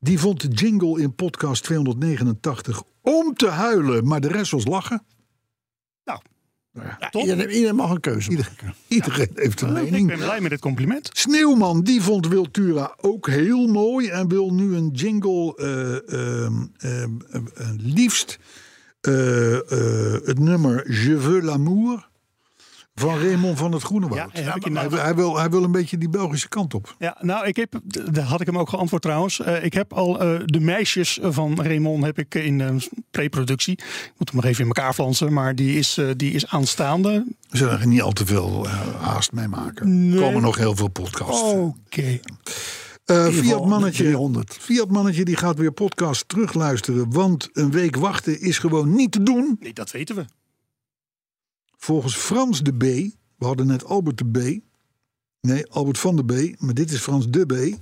Die vond de jingle in podcast 289 om te huilen. Maar de rest was lachen. Nou, Ja, top. iedereen, iedereen mag een keuze Ieder- iedereen heeft een Ik mening. ben blij met dit compliment. Sneeuwman, die vond Wiltura ook heel mooi. En wil nu een jingle eh, ehm, ehm, eh, liefst eh, eh, het nummer Je veux l'amour van Raymond van het Groenewoud. Ja, hij, wil, hij wil een beetje die Belgische kant op. Ja, nou, ik heb, daar had ik hem ook geantwoord trouwens. Eh, ik heb al eh, de meisjes van Raymond heb ik in uh, preproductie. Ik moet hem nog even in elkaar flansen, maar die is, die is aanstaande. We zullen er niet al te veel haast mee maken. Er komen nog heel veel podcasts. Oké. Ieder Fiat Mannetje, 300. Fiat Mannetje die gaat weer podcast terugluisteren. Want een week wachten is gewoon niet te doen. Nee, dat weten we. Volgens Frans de B, we hadden net Albert de B. Nee, Albert van de B, maar dit is Frans de B.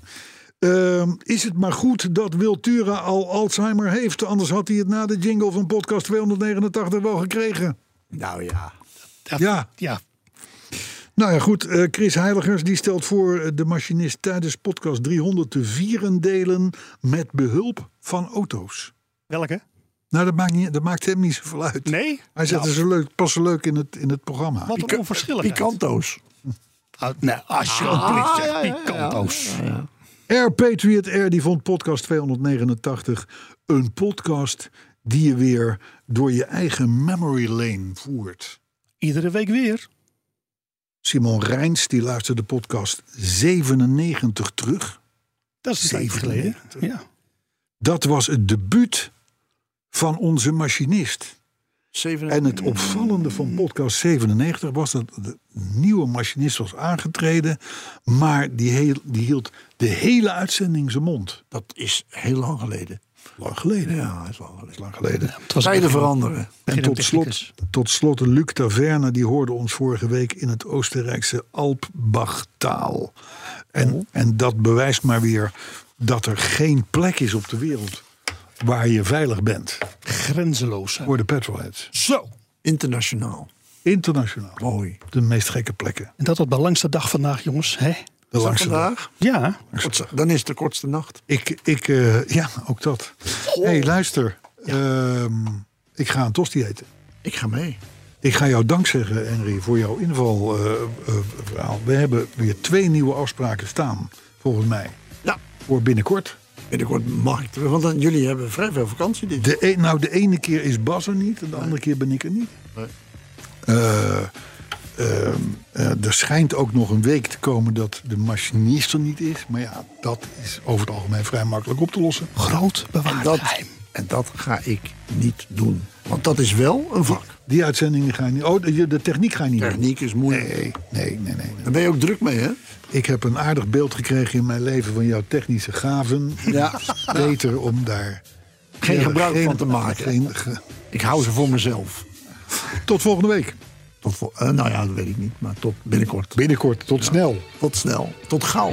Ehm, is het maar goed dat Wiltura al Alzheimer heeft? Anders had hij het na de jingle van podcast 289 wel gekregen. Nou ja. Ja, Ja, nou ja, goed. eh, Chris Heiligers die stelt voor eh, de machinist tijdens podcast 300 te vieren delen met behulp van auto's. welke? Nou, dat maakt, niet, dat maakt hem niet zoveel uit. Nee? Hij zet er zo leuk, passen leuk in het, in het programma. Wat een onverschilligheid. Picanto's. Ah, nee, alsjeblieft, zeg, pikanto's. Air Patriot Air die vond podcast 289 een podcast die je weer door je eigen memory lane voert. Iedere week weer. Simon Rijns die luisterde podcast 97 terug. Dat is een geleden. Ja. Dat was het debuut van onze machinist. En het opvallende van podcast 97 was dat de nieuwe machinist was aangetreden, maar die, heel, die hield de hele uitzending zijn mond. Dat is heel lang geleden. Lang geleden. Ja, dat is lang geleden. Lang geleden. Het was Tijden veranderen. En tot slot, tot slot Luc Taverne, die hoorde ons vorige week in het Oostenrijkse Alpbachtaal. En, en dat bewijst maar weer dat er geen plek is op de wereld waar je veilig bent Grenzeloos. voor de petrolheads. Zo. Internationaal. Internationaal. Mooi. De meest gekke plekken. En dat op de langste dag vandaag, jongens. Hè? De langste dag. Ja. Kortste- Dan is het de kortste nacht. Ik, ik eh, ja, ook dat. Hé, hey, luister. Ehm, ik ga een tosti eten. Ik ga mee. Ik ga jou dank zeggen, Henry, voor jouw invalverhaal. We hebben weer twee nieuwe afspraken staan, volgens mij. Ja. Voor binnenkort. Binnenkort terug. Want dan, jullie hebben vrij veel vakantie dit De een, nou, de ene keer is Bas er niet en de andere keer ben ik er niet. Nee. Eh, ehm, eh, er schijnt ook nog een week te komen dat de machinist er niet is. Maar ja, dat is over het algemeen vrij makkelijk op te lossen. Groot bewaard dat, geheim. En dat ga ik niet doen. Want dat is wel een vak. Die uitzending die ga je niet. Oh, de, de techniek ga je niet doen. Techniek is moeilijk. Nee, nee, nee, nee. nee. Daar ben je ook druk mee, hè? Ik heb een aardig beeld gekregen in mijn leven van jouw technische gaven. Ja. Beter om daar Geen gebruik geen- van te maken. geen ge- Ik hou ze voor mezelf. tot volgende week. Tot, vol- eh, nou ja, dat weet ik niet. Maar tot binnenkort. Binnenkort, tot snel. Tot snel. Tot gauw.